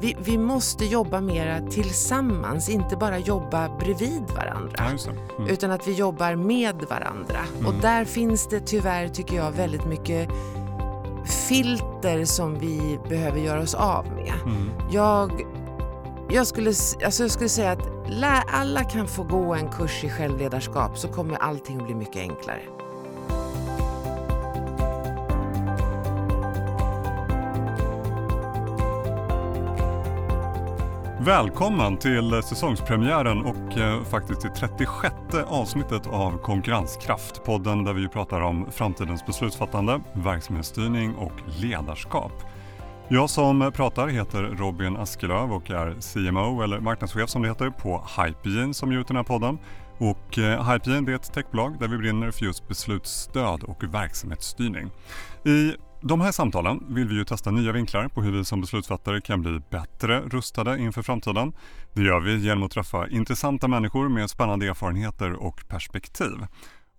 vi, vi måste jobba mera tillsammans, inte bara jobba bredvid varandra. Mm. Utan att vi jobbar med varandra. Och där finns det tyvärr, tycker jag, väldigt mycket filter som vi behöver göra oss av med. Mm. Jag, jag, skulle, alltså jag skulle säga att alla kan få gå en kurs i självledarskap så kommer allting att bli mycket enklare. Välkommen till säsongspremiären och eh, faktiskt till 36 avsnittet av Konkurrenskraft. Podden där vi pratar om framtidens beslutsfattande, verksamhetsstyrning och ledarskap. Jag som pratar heter Robin Askelöv och är CMO eller marknadschef som det heter på Hypegen som ger ut den här podden. Och eh, Hypegen är ett techbolag där vi brinner för just beslutsstöd och verksamhetsstyrning. I de här samtalen vill vi ju testa nya vinklar på hur vi som beslutsfattare kan bli bättre rustade inför framtiden. Det gör vi genom att träffa intressanta människor med spännande erfarenheter och perspektiv.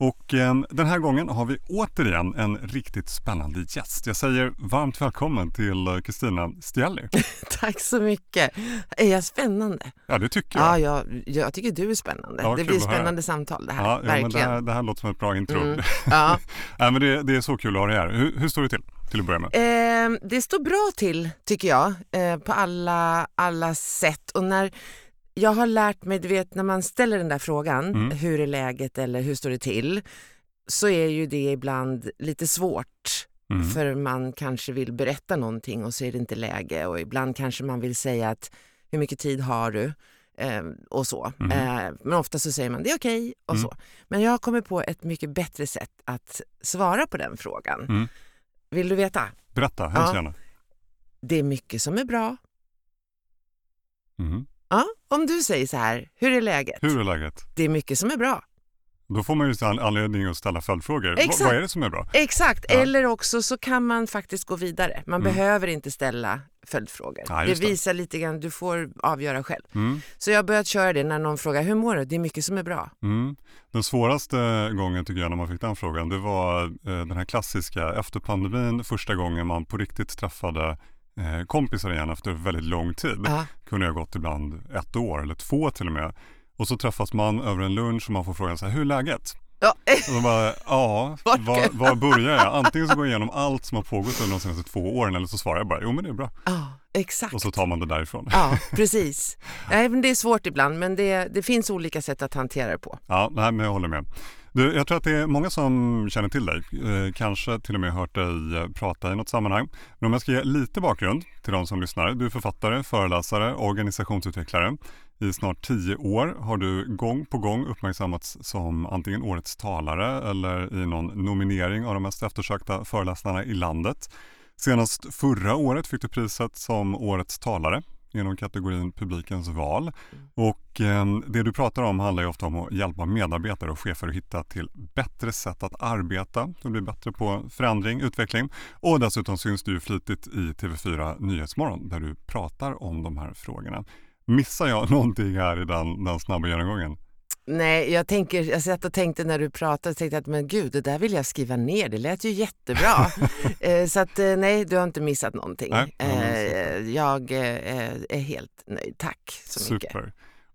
Och eh, den här gången har vi återigen en riktigt spännande gäst. Jag säger varmt välkommen till eh, Kristina Stielli. Tack så mycket. Är jag spännande? Ja, det tycker jag. Ja, jag, jag tycker du är spännande. Ja, det blir spännande samtal det här. Ja, ja, men Verkligen. det, här, det här låter som ett bra intro. Mm. Ja. Nej, men det, det är så kul att ha dig här. Hur, hur står det till, till att börja med? Eh, det står bra till tycker jag eh, på alla, alla sätt. Och när jag har lärt mig, du vet när man ställer den där frågan, Mm. hur är läget eller hur står det till? Så är ju det ibland lite svårt. Mm. För man kanske vill berätta någonting och så är det inte läge och ibland kanske man vill säga att hur mycket tid har du? Eh, och så. Mhm. Eh, men ofta så säger man det är okej och Mm. så. Men jag har kommit på ett mycket bättre sätt att svara på den frågan. Mm. Vill du veta? Berätta, hemskt Ja. gärna. Det är mycket som är bra. Ja, om du säger så här, hur är läget? Hur är läget? Det är mycket som är bra. Då får man ju an- anledning att ställa följdfrågor. Exakt. Vad är det som är bra? Exakt, Ja. eller också så kan man faktiskt gå vidare. Man Mm. behöver inte ställa följdfrågor. Ja, det just det. visar lite grann, du får avgöra själv. Mm. Så jag har börjat köra det när någon frågar, hur mår du? Det är mycket som är bra. Mm. Den svåraste gången tycker jag när man fick den frågan, det var eh, den här klassiska efter pandemin, första gången man på riktigt träffade eh, kompisar igen efter väldigt lång tid. Ja. kunde ha gått ibland ett år eller två till och med. Och så träffas man över en lunch och man får frågan så här, hur är läget? Ja. Och då bara, ja, Var var, börjar jag? Antingen så går jag igenom allt som har pågått under de senaste två åren eller så svarar jag bara, jo men det är bra. Ja, exakt. Och så tar man det därifrån. Ja, precis. Nej, men det är svårt ibland, men det, det finns olika sätt att hantera det på. Ja, nej, men jag håller med. Du, jag tror att det är många som känner till dig, eh, kanske till och med hört dig eh, prata i något sammanhang. Men om jag ska ge lite bakgrund till de som lyssnar. Du är författare, föreläsare, organisationsutvecklare. I snart tio år har du gång på gång uppmärksammats som antingen årets talare eller i någon nominering av de mest eftersökta föreläsarna i landet. Senast förra året fick du priset som årets talare genom kategorin publikens val. Och eh, det du pratar om handlar ju ofta om att hjälpa medarbetare och chefer att hitta till bättre sätt att arbeta, att bli bättre på förändring, utveckling. Och dessutom syns du flitigt i TV4 Nyhetsmorgon där du pratar om de här frågorna. Missar jag någonting här i den, den snabba genomgången? Nej, jag, tänker, jag satt och tänkte när du pratade, tänkte att men gud, det där vill jag skriva ner, det lät ju jättebra. eh, så att eh, nej, du har inte missat någonting. Nej, ja, men så. eh, jag eh, är helt nöjd, tack så mycket.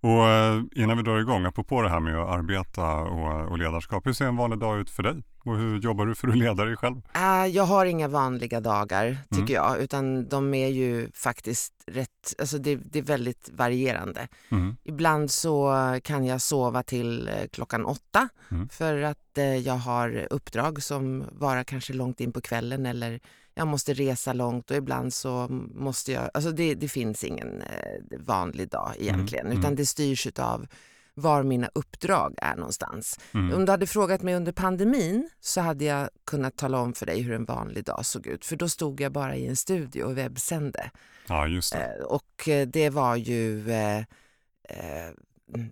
Och eh, innan vi drar igång, apropå det här med att arbeta och, och ledarskap, hur ser en vanlig dag ut för dig? Och hur jobbar du för att leda dig själv? Ah, jag har inga vanliga dagar tycker Mm. jag, utan de är ju faktiskt rätt, alltså det, det är väldigt varierande. Mm. Ibland så kan jag sova till eh, klockan åtta Mm. för att jag har uppdrag som varar kanske långt in på kvällen eller jag måste resa långt och ibland så måste jag, alltså det, det finns ingen eh, vanlig dag egentligen Mm. utan det styrs av var mina uppdrag är någonstans. Mm. Om du hade frågat mig under pandemin så hade jag kunnat tala om för dig hur en vanlig dag såg ut för då stod jag bara i en studio och webbsände. Ja, just det. Eh, och eh, det var ju eh, eh,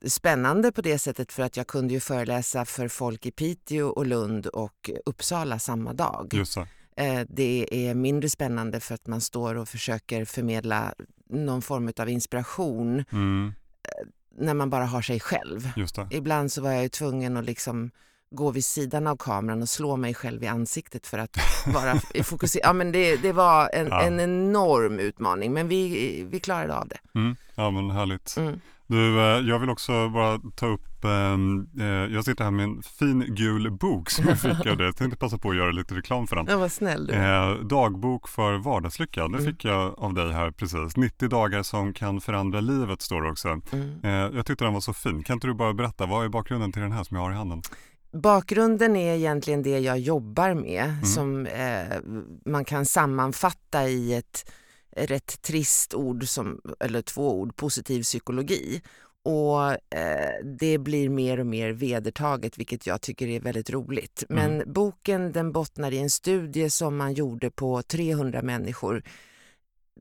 spännande på det sättet för att jag kunde ju föreläsa för folk i Piteå och Lund och Uppsala samma dag. Just det. Eh, det är mindre spännande för att man står och försöker förmedla någon form av inspiration Mm. när man bara har sig själv. Ibland så var jag tvungen att liksom gå vid sidan av kameran och slå mig själv i ansiktet för att vara fokuserad. Ja, men det, det var en, Ja. en enorm utmaning men vi, vi klarade av det. Mm. Ja men härligt. Mm. Du, eh, jag vill också bara ta upp, ehm, eh, jag sitter här med en fin gul bok som jag fick av dig. Jag tänkte passa på att göra lite reklam för den. Ja, vad snäll du Eh, dagbok för vardagslycka, det Mm. fick jag av dig här precis. 90 dagar som kan förändra livet står det också. mm. Eh, jag tyckte den var så fin. Kan inte du bara berätta, vad är bakgrunden till den här som jag har i handen? Bakgrunden är egentligen det jag jobbar med Mm. som man kan sammanfatta i ett rätt trist ord, som, eller två ord, positiv psykologi. Och eh, det blir mer och mer vedertaget vilket jag tycker är väldigt roligt. Men boken den bottnar i en studie som man gjorde på 300 människor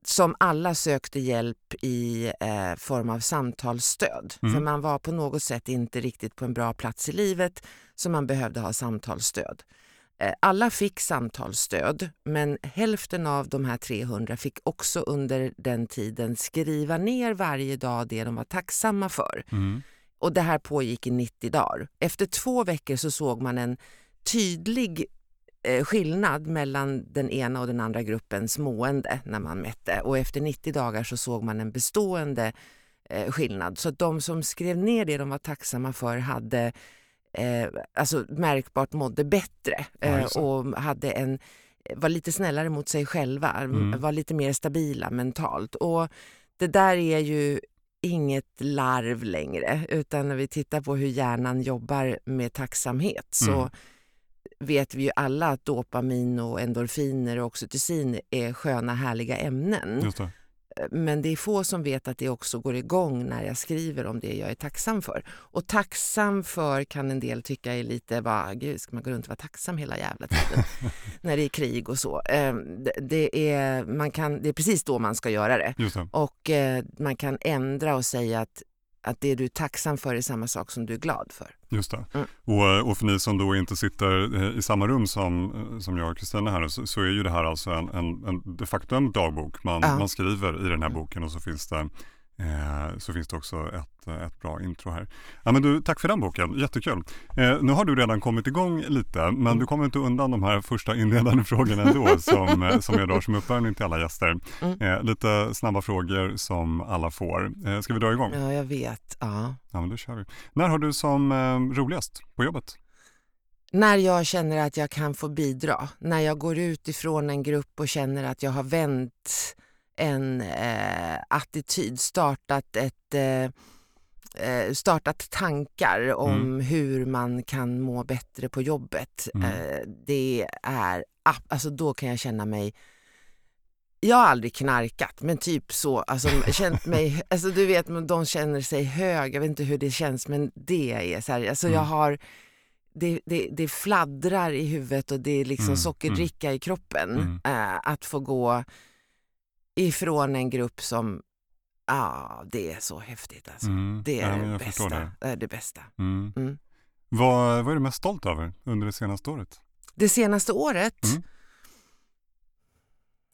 som alla sökte hjälp i eh, form av samtalsstöd. Mm. För man var på något sätt inte riktigt på en bra plats i livet så man behövde ha samtalsstöd. Eh, alla fick samtalsstöd men hälften av de här 300 fick också under den tiden skriva ner varje dag det de var tacksamma för. Mm. Och det här pågick i 90 dagar. Efter två veckor så såg man en tydlig eh, skillnad mellan den ena och den andra gruppens mående när man mätte. Och efter 90 dagar så såg man en bestående eh, skillnad. Så de som skrev ner det de var tacksamma för hade eh, alltså märkbart mådde bättre eh, och hade en, var lite snällare mot sig själva, Mm. var lite mer stabila mentalt. Och det där är ju inget larv längre utan när vi tittar på hur hjärnan jobbar med tacksamhet så Mm. vet vi ju alla att dopamin och endorfiner och oxytocin är sköna härliga ämnen. Men det är få som vet att det också går igång när jag skriver om det jag är tacksam för. Och tacksam för kan en del tycka är lite, bara, gud ska man gå runt och vara tacksam hela jävla tiden när det är krig och så. Eh, det- är, man kan, det är precis då man ska göra det. Just det. Och eh, man kan ändra och säga att, att det du är tacksam för är samma sak som du är glad för. Just det. Mm. Och, och för ni som då inte sitter eh, i samma rum som, eh, som jag och Kristina här så, så är ju det här alltså en, en, en de facto en dagbok. Man, Ja. man skriver i den här boken och så finns det, eh, så finns det också ett, ett bra intro här. Ja, men du, tack för den boken, jättekul. Eh, nu har du redan kommit igång lite men Mm. du kommer inte undan de här första inledande frågorna ändå som, eh, som jag drar som uppvärmning till alla gäster. Mm. Eh, lite snabba frågor som alla får. Eh, ska vi dra igång? Ja, jag vet. Ja. Ja, men då kör vi. När har du som eh, roligast på jobbet? När jag känner att jag kan få bidra, när jag går ut ifrån en grupp och känner att jag har vänt en eh, attityd, startat, ett, eh, eh, startat tankar om hur man kan må bättre på jobbet. Mm. Eh, det är, alltså då kan jag känna mig jag har aldrig knarkat, men typ så. Alltså, känt mig, alltså, du vet, de känner sig hög. Jag vet inte hur det känns, men det är så här. Alltså, jag Mm. har, det, det, det fladdrar i huvudet och det är liksom Mm, sockerdricka i kroppen. Mm. Eh, att få gå ifrån en grupp som, ja, det är så häftigt. Alltså. Mm. Det är Ja, det bästa. det. Det är det bästa. Mm. Mm. Vad, vad är du mest stolt över under det senaste året? Det senaste året, Mm.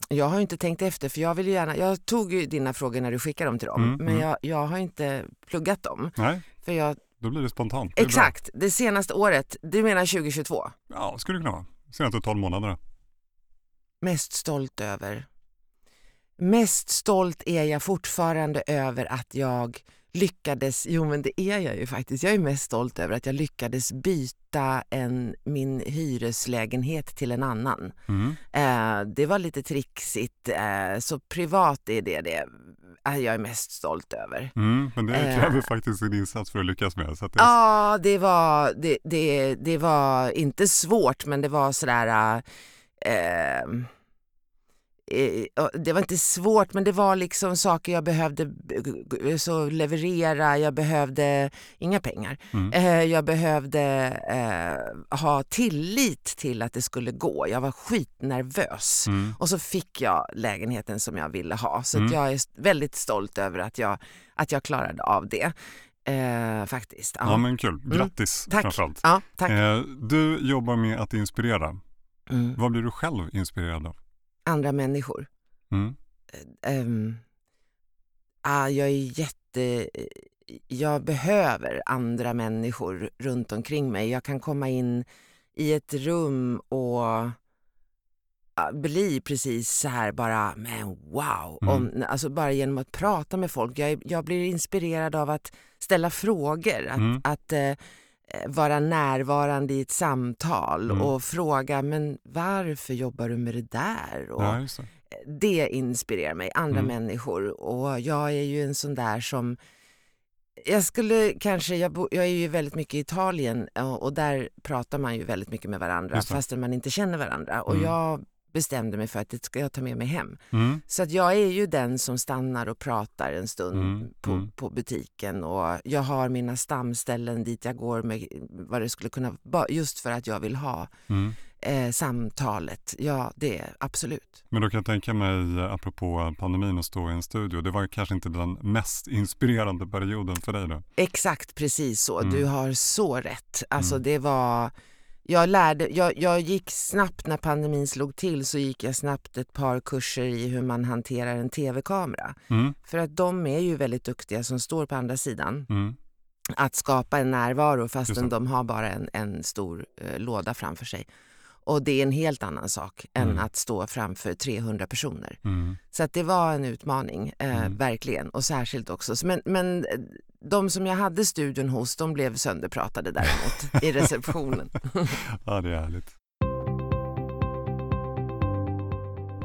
jag har inte tänkt efter för jag vill gärna, jag tog ju dina frågor när du skickade dem till dem, Mm, men mm. jag, jag har inte pluggat dem. Nej, För jag, då blir det spontant. Det är bra. exakt, det senaste året, du menar 2022, Ja, skulle det kunna vara. Senaste 12 månaderna. mest stolt över? Mest stolt är jag fortfarande över att jag lyckades, jo men det är jag ju faktiskt, jag är mest stolt över att jag lyckades byta en, min hyreslägenhet till en annan. Mm. Eh, det var lite trixigt, eh, så privat är det det eh, jag är mest stolt över. Mm. Men det Eh. kräver faktiskt en insats för att lyckas med. Så det. Ja, det var, det, det, det var inte svårt men det var sådär... Eh, eh, det var inte svårt men det var liksom saker jag behövde eh, så leverera, jag behövde inga pengar. Mm. Eh, jag behövde eh, ha tillit till att det skulle gå. Jag var skitnervös. Mm. Och så fick jag lägenheten som jag ville ha. Så Mm. jag är väldigt stolt över att jag, att jag klarade av det. Eh, faktiskt. Ja. Ja, men kul. Grattis Tack. framförallt. Ja, tack. Eh, du jobbar med att inspirera. Mm. Vad blir du själv inspirerad av? Andra människor. Mm. Ehm, ah, jag är jätte... jag behöver andra människor runt omkring mig. Jag kan komma in i ett rum och bli precis så här bara, men wow. Mm. Om, alltså bara genom att prata med folk. Jag, jag blir inspirerad av att ställa frågor, att, mm. att eh, vara närvarande i ett samtal mm. och fråga, men varför jobbar du med det där? Och, ja, det inspirerar mig, andra mm. människor. Och jag är ju en sån där som jag skulle kanske, jag, bo, jag är ju väldigt mycket i Italien och, och, där pratar man ju väldigt mycket med varandra fastän man inte känner varandra. Och mm. jag bestämde mig för att det ska jag ta med mig hem. Mm. Så att jag är ju den som stannar och pratar en stund mm. På, mm. på butiken och jag har mina stamställen dit jag går med vad det skulle kunna vara just för att jag vill ha mm. eh, samtalet. Ja, det är absolut. Men då kan jag tänka mig, apropå pandemin och stå i en studio, det var kanske inte den mest inspirerande perioden för dig då? Exakt, precis så. Du mm. har så rätt. Alltså mm. det var jag, lärde, jag, jag gick snabbt när pandemin slog till så gick jag snabbt ett par kurser i hur man hanterar en tv-kamera. Mm. För att de är ju väldigt duktiga som står på andra sidan. Mm. Att skapa en närvaro fastän de har bara en, en stor eh, låda framför sig. Och det är en helt annan sak än mm. att stå framför 300 personer. Mm. Så att det var en utmaning, eh, mm. verkligen. Och särskilt också. Men, men de som jag hade studion hos, de blev sönderpratade däremot i receptionen. ja, det är härligt.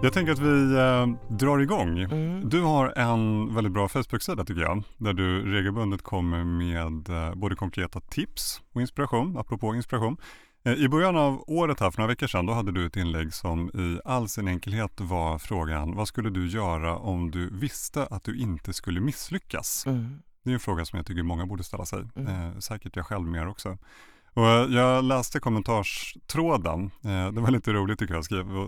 Jag tänker att vi eh, drar igång. Mm. Du har en väldigt bra Facebook-sida tycker jag, där du regelbundet kommer med eh, både konkreta tips och inspiration, apropå inspiration. Eh, I början av året här för några veckor sedan, då hade du ett inlägg som i all sin enkelhet var frågan, vad skulle du göra om du visste att du inte skulle misslyckas? Mm. Det är en fråga som jag tycker många borde ställa sig, mm. eh, säkert jag själv mer också. Och jag läste kommentarstråden, eh, det var lite roligt tycker jag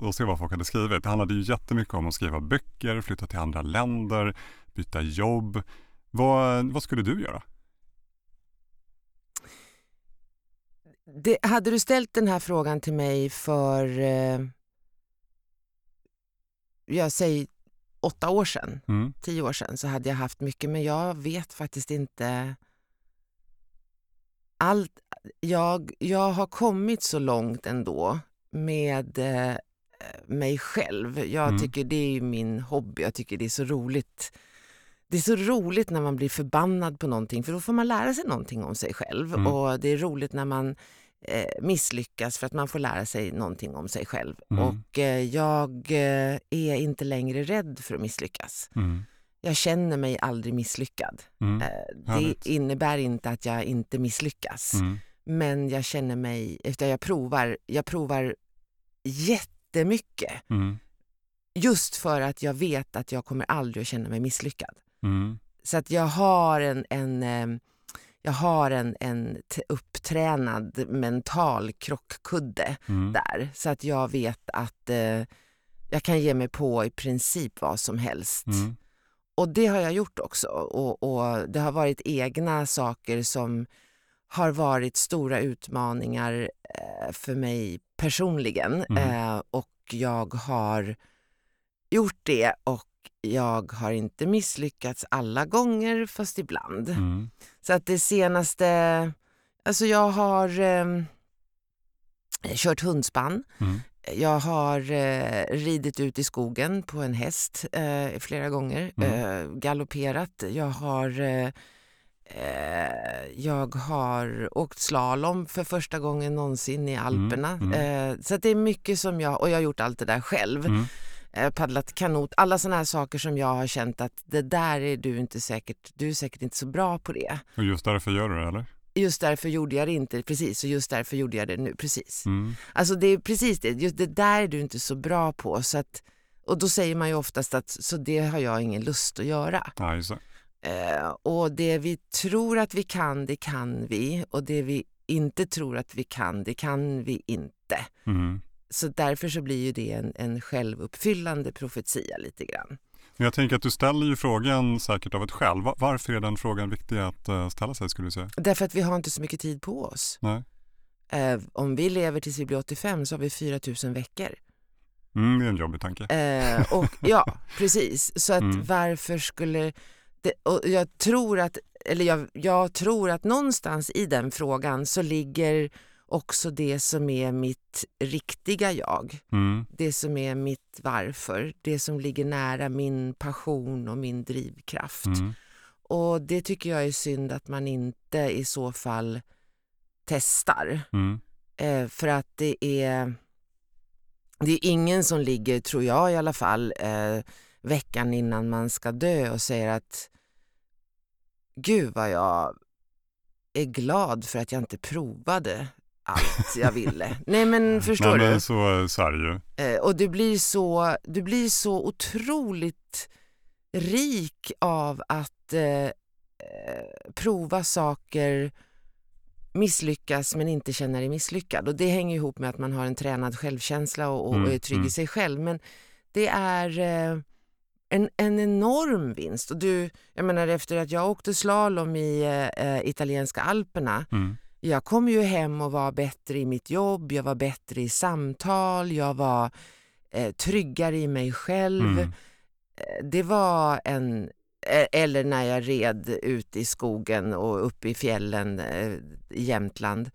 att se vad folk hade skrivit. Det handlade ju jättemycket om att skriva böcker, flytta till andra länder, byta jobb. Vad, vad skulle du göra? Det, hade du ställt den här frågan till mig för, eh, jag säger åtta år sedan, mm. tio år sedan, så hade jag haft mycket. Men jag vet faktiskt inte allt. Jag, jag har kommit så långt ändå med eh, mig själv. Jag mm. tycker det är min hobby. Jag tycker det är så roligt. Det är så roligt när man blir förbannad på någonting för då får man lära sig någonting om sig själv. Mm. Och det är roligt när man eh, misslyckas för att man får lära sig någonting om sig själv. Mm. Och eh, jag eh, är inte längre rädd för att misslyckas. Mm. Jag känner mig aldrig misslyckad. Mm. Det innebär inte att jag inte misslyckas. Mm. Men jag känner mig, efter jag provar, jag provar jättemycket. Mm. Just för att jag vet att jag kommer aldrig att känna mig misslyckad. Mm. Så att jag har en, en jag har en, en upptränad mental krockkudde mm. där så att jag vet att eh, jag kan ge mig på i princip vad som helst. Mm. Och det har jag gjort också och, och, det har varit egna saker som har varit stora utmaningar eh, för mig personligen mm. eh, och jag har gjort det och jag har inte misslyckats alla gånger, fast ibland. Mm. Så att det senaste... Alltså jag har eh, kört hundspann. Mm. Jag har eh, ridit ut i skogen på en häst eh, flera gånger, mm. eh, galopperat. Jag har, eh, eh, jag har åkt slalom för första gången någonsin i Alperna. Mm. Mm. Eh, så det är mycket som jag, och jag har gjort allt det där själv. Eh, paddlat kanot, alla sådana här saker som jag har känt att det där är du inte säkert, du är säkert inte så bra på det. Och just därför gör du det eller? Just därför gjorde jag det inte, precis, och just därför gjorde jag det nu, precis. Mm. Alltså det är precis det, just det där är du inte så bra på så att, och då säger man ju oftast att så det har jag ingen lust att göra. Ja. Uh, och det vi tror att vi kan, det kan vi och det vi inte tror att vi kan, det kan vi inte. Mm så därför så blir ju det en, en självuppfyllande profetia lite grann. Jag tänker att du ställer ju frågan säkert av ett skäl. Varför är den frågan viktig att uh, ställa sig skulle du säga? Därför att vi har inte så mycket tid på oss. Nej. Uh, om vi lever tills vi blir 85 så har vi 4 000 veckor. Mm, det är en jobbig tanke. Uh, och, ja, precis. Så att mm. varför skulle det, och jag, tror att, eller jag, jag tror att någonstans i den frågan så ligger också det som är mitt riktiga jag. Mm. Det som är mitt varför, det som ligger nära min passion och min drivkraft. Mm. Och det tycker jag är synd att man inte i så fall testar. Mm. Eh, för att det är, det är ingen som ligger, tror jag i alla fall, eh, veckan innan man ska dö och säger att gud vad jag är glad för att jag inte provade allt jag ville. Nej men förstår Nej, du? men så, så är det ju. Eh, och du blir, så, du blir så otroligt rik av att eh, eh, prova saker, misslyckas men inte känna dig misslyckad. Och det hänger ihop med att man har en tränad självkänsla och, och Mm, är trygg mm. i sig själv. Men det är eh, en, en enorm vinst. Och du, jag menar efter att jag åkte slalom i eh, eh, italienska alperna Mm. Jag kom ju hem och var bättre i mitt jobb, jag var bättre i samtal, jag var eh, tryggare i mig själv. Mm. Eh, Det var en... eh, Eller när jag red ut i skogen och uppe i fjällen eh, i Jämtland.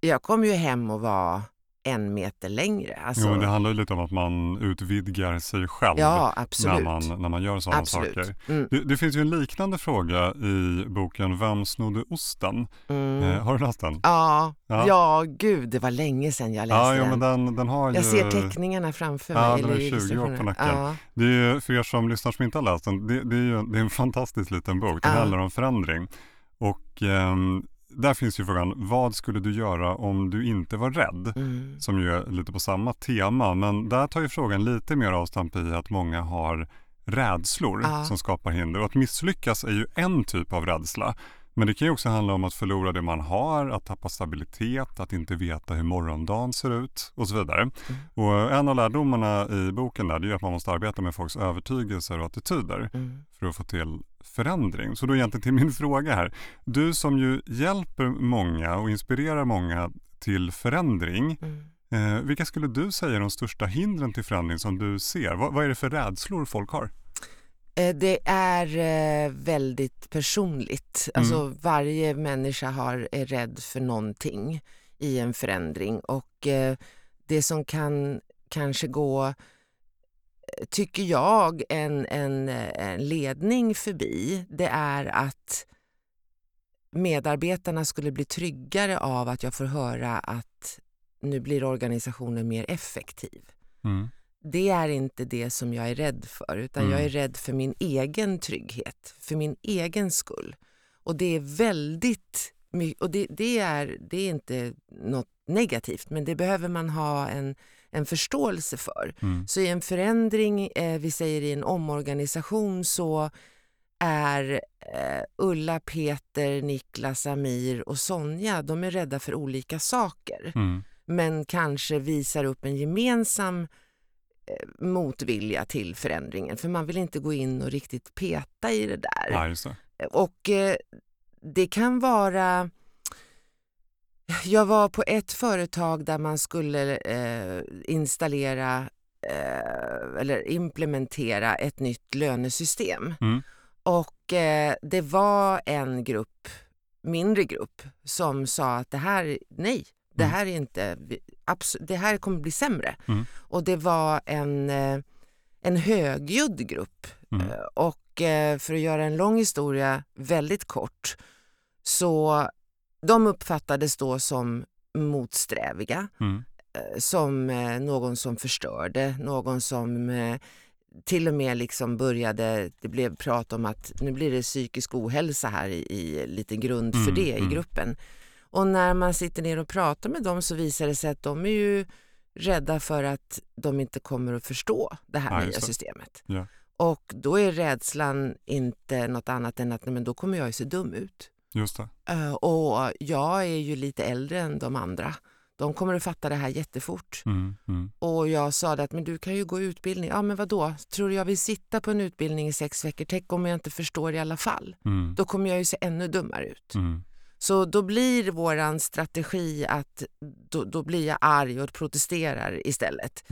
Jag kom ju hem och var en meter längre. Alltså, Jo, men det handlar ju lite om att man utvidgar sig själv ja, när man, när man gör sådana absolut. saker. Mm, Det, det finns ju en liknande fråga i boken Vem snodde osten? mm. Eh, har du läst den? Ja, Ja. ja. gud, det var länge sedan jag läste Ja, jo, den. men den, den har Jag ju... ser teckningarna framför mig. Ja, den är 20 år på nacken. Ja. Det är för er som lyssnar som inte har läst den, det, det är ju det är en fantastisk liten bok. Den Ja. handlar om förändring. Och ehm, där finns ju frågan, vad skulle du göra om du inte var rädd? Mm. Som ju är lite på samma tema, men där tar ju frågan lite mer avstamp i att många har rädslor Ja. som skapar hinder. Och att misslyckas är ju en typ av rädsla. Men det kan ju också handla om att förlora det man har, att tappa stabilitet, att inte veta hur morgondagen ser ut och så vidare. Och en av lärdomarna i boken där, det är att man måste arbeta med folks övertygelser och attityder Mm. för att få till förändring. Så då egentligen till min fråga här. Du som ju hjälper många och inspirerar många till förändring. Mm. Eh, vilka skulle du säga är de största hindren till förändring som du ser? Vad, vad är det för rädslor folk har? Eh, Det är eh, väldigt personligt. Mm. Alltså varje människa har, är rädd för någonting i en förändring och eh, det som kan kanske gå, tycker jag, en, en, en ledning förbi, det är att medarbetarna skulle bli tryggare av att jag får höra att nu blir organisationen mer effektiv Mm. Det är inte det som jag är rädd för utan Mm. jag är rädd för min egen trygghet, för min egen skull. Och det är väldigt och det, det, är, det är inte något negativt men det behöver man ha en, en förståelse för. Mm. Så i en förändring, eh, vi säger i en omorganisation så är eh, Ulla, Peter, Niklas, Amir och Sonja, de är rädda för olika saker Mm. men kanske visar upp en gemensam motvilja till förändringen. För man vill inte gå in och riktigt peta i det där. Ja, det. Och eh, det kan vara... Jag var på ett företag där man skulle eh, installera eh, eller implementera ett nytt lönesystem. Mm. Och eh, det var en grupp, mindre grupp, som sa att det här, nej, det Mm. här är inte, det här kommer bli sämre. Mm. Och det var en, eh, en högljudd grupp. Mm. Eh, Och eh, för att göra en lång historia väldigt kort, så de uppfattades då som motsträviga Mm. som någon som förstörde, någon som till och med liksom började, det blev prat om att nu blir det psykisk ohälsa här i, i lite grund för Mm, det i mm. gruppen. Och när man sitter ner och pratar med dem så visar det sig att de är ju rädda för att de inte kommer att förstå det här Ja, nya systemet. Ja. Och då är rädslan inte något annat än att nej, men då kommer jag ju se dum ut. Just det. Eh, och jag är ju lite äldre än de andra. De kommer att fatta det här jättefort. Mm. Mm. Och jag sa det att men du kan ju gå utbildning. Ja men vad då? Tror du jag vill sitta på en utbildning i sex veckor? Tänk om jag inte förstår i alla fall? Mm. Då kommer jag ju se ännu dummare ut. Mm. Så då blir vår strategi att då, då blir jag arg och protesterar istället.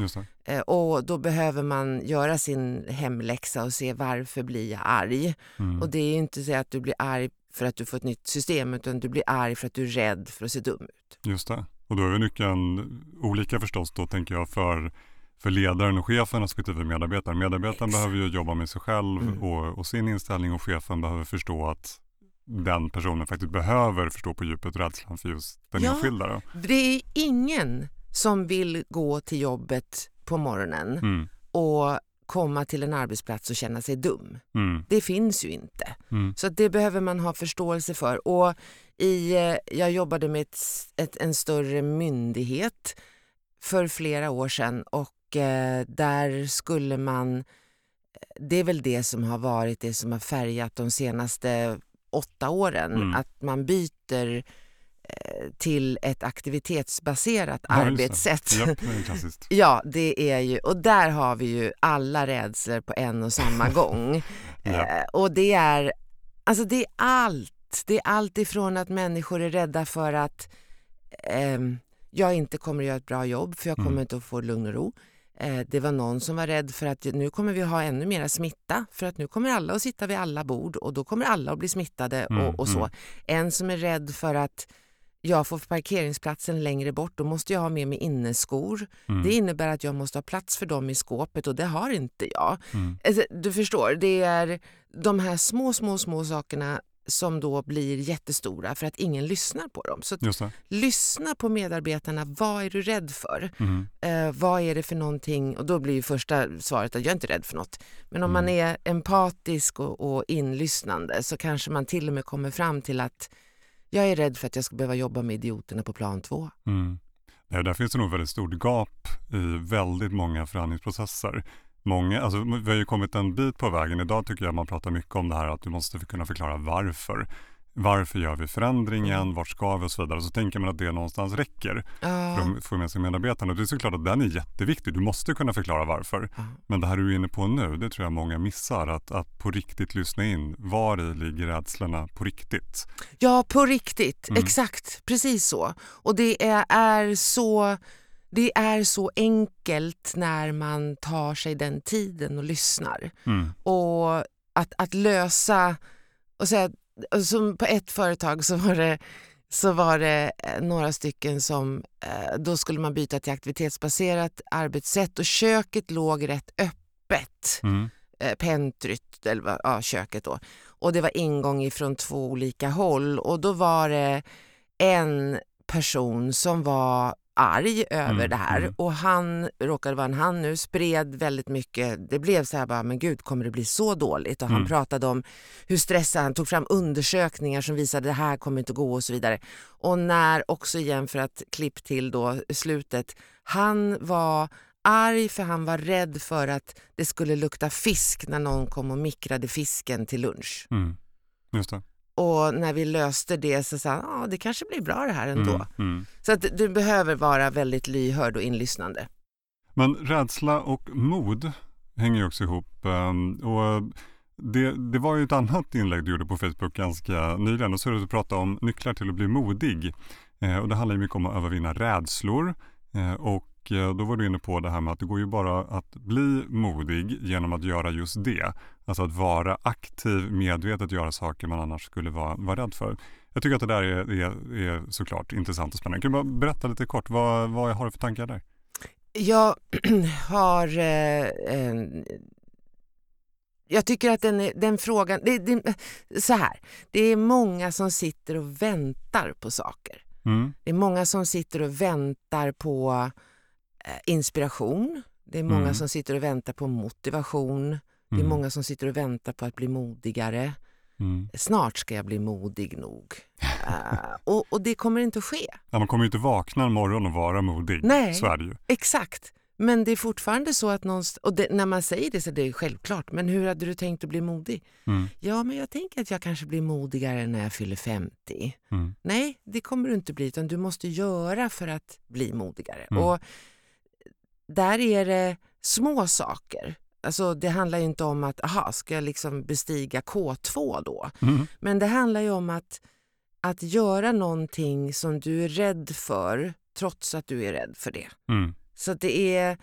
Eh, och då behöver man göra sin hemläxa och se varför blir jag arg. Mm. Och det är inte så att du blir arg för att du får ett nytt system utan du blir arg för att du är rädd för att se dum ut. Just det. Och då är nyckeln olika förstås då tänker jag för för ledaren och chefen respektive medarbetaren. Medarbetaren Exakt. behöver ju jobba med sig själv mm. och, och, sin inställning och chefen behöver förstå att den personen faktiskt behöver förstå på djupet rädslan för just den ja, enskilda. Då. Det är ingen som vill gå till jobbet på morgonen mm. och komma till en arbetsplats och känna sig dum. Mm. Det finns ju inte. Mm. Så det behöver man ha förståelse för. Och i, eh, jag jobbade med ett, ett, en större myndighet för flera år sedan och eh, där skulle man... Det är väl det som har varit det som har färgat de senaste åtta åren. Mm. Att man byter eh, till ett aktivitetsbaserat ja, arbetssätt. Japp, det ja, det är ju, och där har vi ju alla rädslor på en och samma gång. eh, och det är, alltså det är allt. Det är allt ifrån att människor är rädda för att eh, jag inte kommer att göra ett bra jobb för jag kommer mm. inte att få lugn och ro. Eh, det var någon som var rädd för att nu kommer vi ha ännu mer smitta för att nu kommer alla att sitta vid alla bord och då kommer alla att bli smittade mm, och, och, så. Mm. En som är rädd för att jag får parkeringsplatsen längre bort, då måste jag ha med mig inneskor. Mm. Det innebär att jag måste ha plats för dem i skåpet och det har inte jag. Mm. Alltså, du förstår, det är de här små, små, små sakerna som då blir jättestora för att ingen lyssnar på dem. Så lyssna på medarbetarna. Vad är du rädd för? Mm. Eh, vad är det för någonting? Och då blir första svaret att jag är inte rädd för något. Men om mm. man är empatisk och, och inlyssnande så kanske man till och med kommer fram till att jag är rädd för att jag ska behöva jobba med idioterna på plan två. Mm. Ja, där finns det nog väldigt stort gap i väldigt många förhandlingsprocesser många, alltså vi har ju kommit en bit på vägen. Idag tycker jag man pratar mycket om det här att du måste kunna förklara varför. Varför gör vi förändringen? Mm. Vart ska vi? Och så vidare. Så tänker man att det någonstans räcker uh. för att få med sig medarbetarna. Det är såklart att den är jätteviktig. Du måste kunna förklara varför. Uh. Men det här du är inne på nu, det tror jag många missar. Att, att på riktigt lyssna in. Var i ligger rädslorna på riktigt? Ja, på riktigt. Mm. Exakt. Precis så. Och det är, är så det är så enkelt när man tar sig den tiden och lyssnar. Mm. Och att, att lösa... Och säga, som på ett företag så var det så var det eh, några stycken som, eh, då skulle man byta till aktivitetsbaserat arbetssätt och köket låg rätt öppet. Mm. Eh, pentryt, eller ja, köket då. Och det var ingång ifrån två olika håll och då var det en person som var arg över mm, det här mm. och han, råkade vara en han nu, spred väldigt mycket. Det blev så här bara, men gud kommer det bli så dåligt? Och han mm. pratade om hur stressad han tog fram undersökningar som visade att det här kommer inte gå och så vidare. Och när också igen för att klipp till då slutet, han var arg för han var rädd för att det skulle lukta fisk när någon kom och mikrade fisken till lunch. Mm. Just det. Och när vi löste det så sa han, ah, det kanske blir bra det här ändå. Mm, mm. Så att du behöver vara väldigt lyhörd och inlyssnande. Men rädsla och mod hänger ju också ihop. Ehm, och det, det var ju ett annat inlägg du gjorde på Facebook ganska nyligen. Då så du prata om nycklar till att bli modig. Eh, och det handlar ju mycket om att övervinna rädslor. Eh, och Eh, då var du inne på det här med att det går ju bara att bli modig genom att göra just det. Alltså att vara aktiv, medvetet göra saker man annars skulle vara, vara rädd för. Jag tycker att det där är, är, är såklart intressant och spännande. Kan du bara berätta lite kort, vad, vad har du för tankar där? Jag har eh, en jag tycker att den, den frågan... Det, det, så här, det är många som sitter och väntar på saker. Mm. Det är många som sitter och väntar på Eh, inspiration. Det är många mm. som sitter och väntar på motivation. Det är mm. många som sitter och väntar på att bli modigare. Mm. Snart ska jag bli modig nog. uh, och, och, det kommer inte att ske. Ja, man kommer inte vakna en morgon och vara modig. Nej, så är det ju. exakt. Men det är fortfarande så att någonstans, och det, när man säger det så är det självklart, men hur hade du tänkt att bli modig? Mm. Ja, men jag tänker att jag kanske blir modigare när jag fyller 50. Mm. Nej, det kommer du inte bli, utan du måste göra för att bli modigare. Mm. Och där är det små saker. Alltså det handlar inte om att, aha, ska jag liksom bestiga K2 då? Mm. Men det handlar ju om att, att göra någonting som du är rädd för trots att du är rädd för det. Mm. Så det är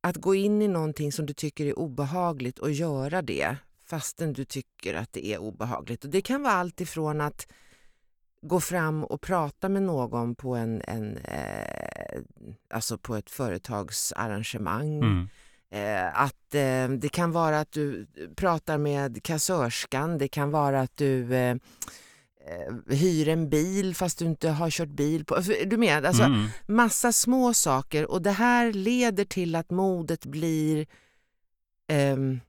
att gå in i någonting som du tycker är obehagligt och göra det fastän du tycker att det är obehagligt. Och Det kan vara allt ifrån att gå fram och prata med någon på, en, en eh, alltså på ett företagsarrangemang. Mm. Eh, att eh, Det kan vara att du pratar med kassörskan, det kan vara att du eh, eh, hyr en bil fast du inte har kört bil. på... Alltså, Du med? Alltså, Mm. massa små saker och det här leder till att modet blir ehm,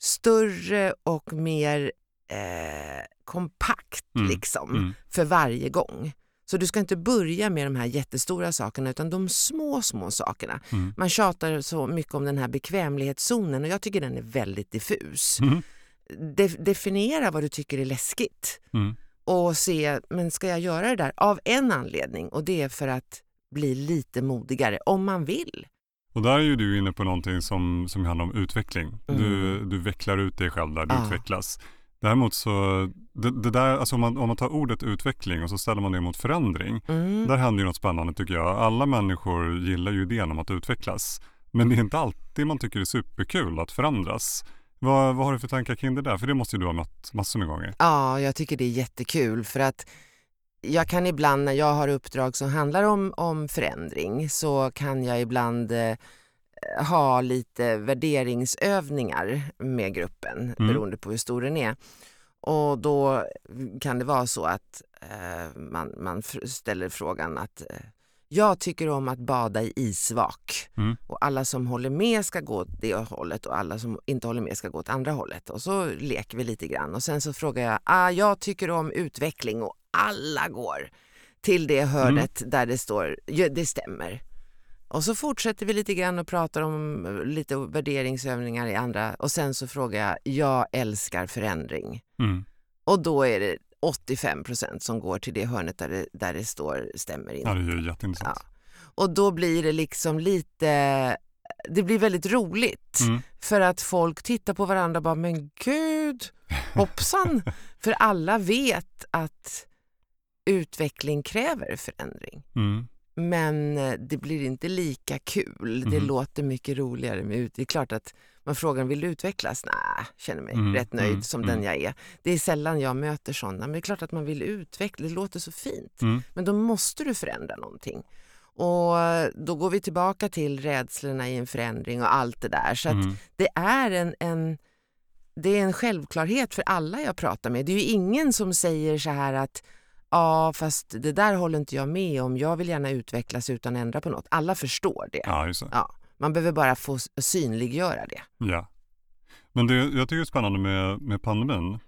större och mer eh, kompakt Mm. liksom Mm. för varje gång. Så du ska inte börja med de här jättestora sakerna utan de små, små sakerna. Mm. Man tjatar så mycket om den här bekvämlighetszonen och jag tycker den är väldigt diffus. Mm. De- definiera vad du tycker är läskigt Mm. och se, men ska jag göra det där? Av en anledning och det är för att bli lite modigare om man vill. Och där är ju du inne på någonting som, som handlar om utveckling. Du, Mm. du vecklar ut dig själv där, du Ja. utvecklas. Däremot så, det, det där, alltså om, man, om man tar ordet utveckling och så ställer man det mot förändring. Mm. Där händer ju något spännande tycker jag. Alla människor gillar ju idén om att utvecklas. Men det är inte alltid man tycker det är superkul att förändras. Vad, vad har du för tankar kring det där? För det måste ju du ha mött massor med gånger. Ja, jag tycker det är jättekul för att jag kan ibland när jag har uppdrag som handlar om, om förändring så kan jag ibland eh, ha lite värderingsövningar med gruppen Mm. beroende på hur stor den är. Och då kan det vara så att eh, man, man ställer frågan att eh, jag tycker om att bada i isvak Mm. och alla som håller med ska gå åt det hållet och alla som inte håller med ska gå åt andra hållet. Och så leker vi lite grann och sen så frågar jag, ah, jag tycker om utveckling och alla går till det hörnet där det står, ja, det stämmer. Och så fortsätter vi lite grann och pratar om eh, lite värderingsövningar i andra och sen så frågar jag, jag älskar förändring. Mm. Och då är det 85 procent som går till det hörnet där det, där det står stämmer inte. Ja, det är jätteintressant. Ja. Och då blir det liksom lite, det blir väldigt roligt. Mm. För att folk tittar på varandra och bara, men gud, hoppsan. För alla vet att utveckling kräver förändring. Mm. Men eh, det blir inte lika kul. Det Mhm. låter mycket roligare med ut. Det är klart att man frågar, vill du utvecklas? Nej, känner mig Mm, rätt nöjd mm, som mm. den jag är. Det är sällan jag möter sådana. Men det är klart att man vill utveckla, det låter så fint. Mm. Men då måste du förändra någonting. Och då går vi tillbaka till rädslorna i en förändring och allt det där. Så att Mm. det är en, en, det är en självklarhet för alla jag pratar med. Det är ju ingen som säger så här att ja, fast det där håller inte jag med om. Jag vill gärna utvecklas utan ändra på något. Alla förstår det. Ja, just det. Ja, man behöver bara få synliggöra det. Ja. Men det, jag tycker det är spännande med, med pandemin.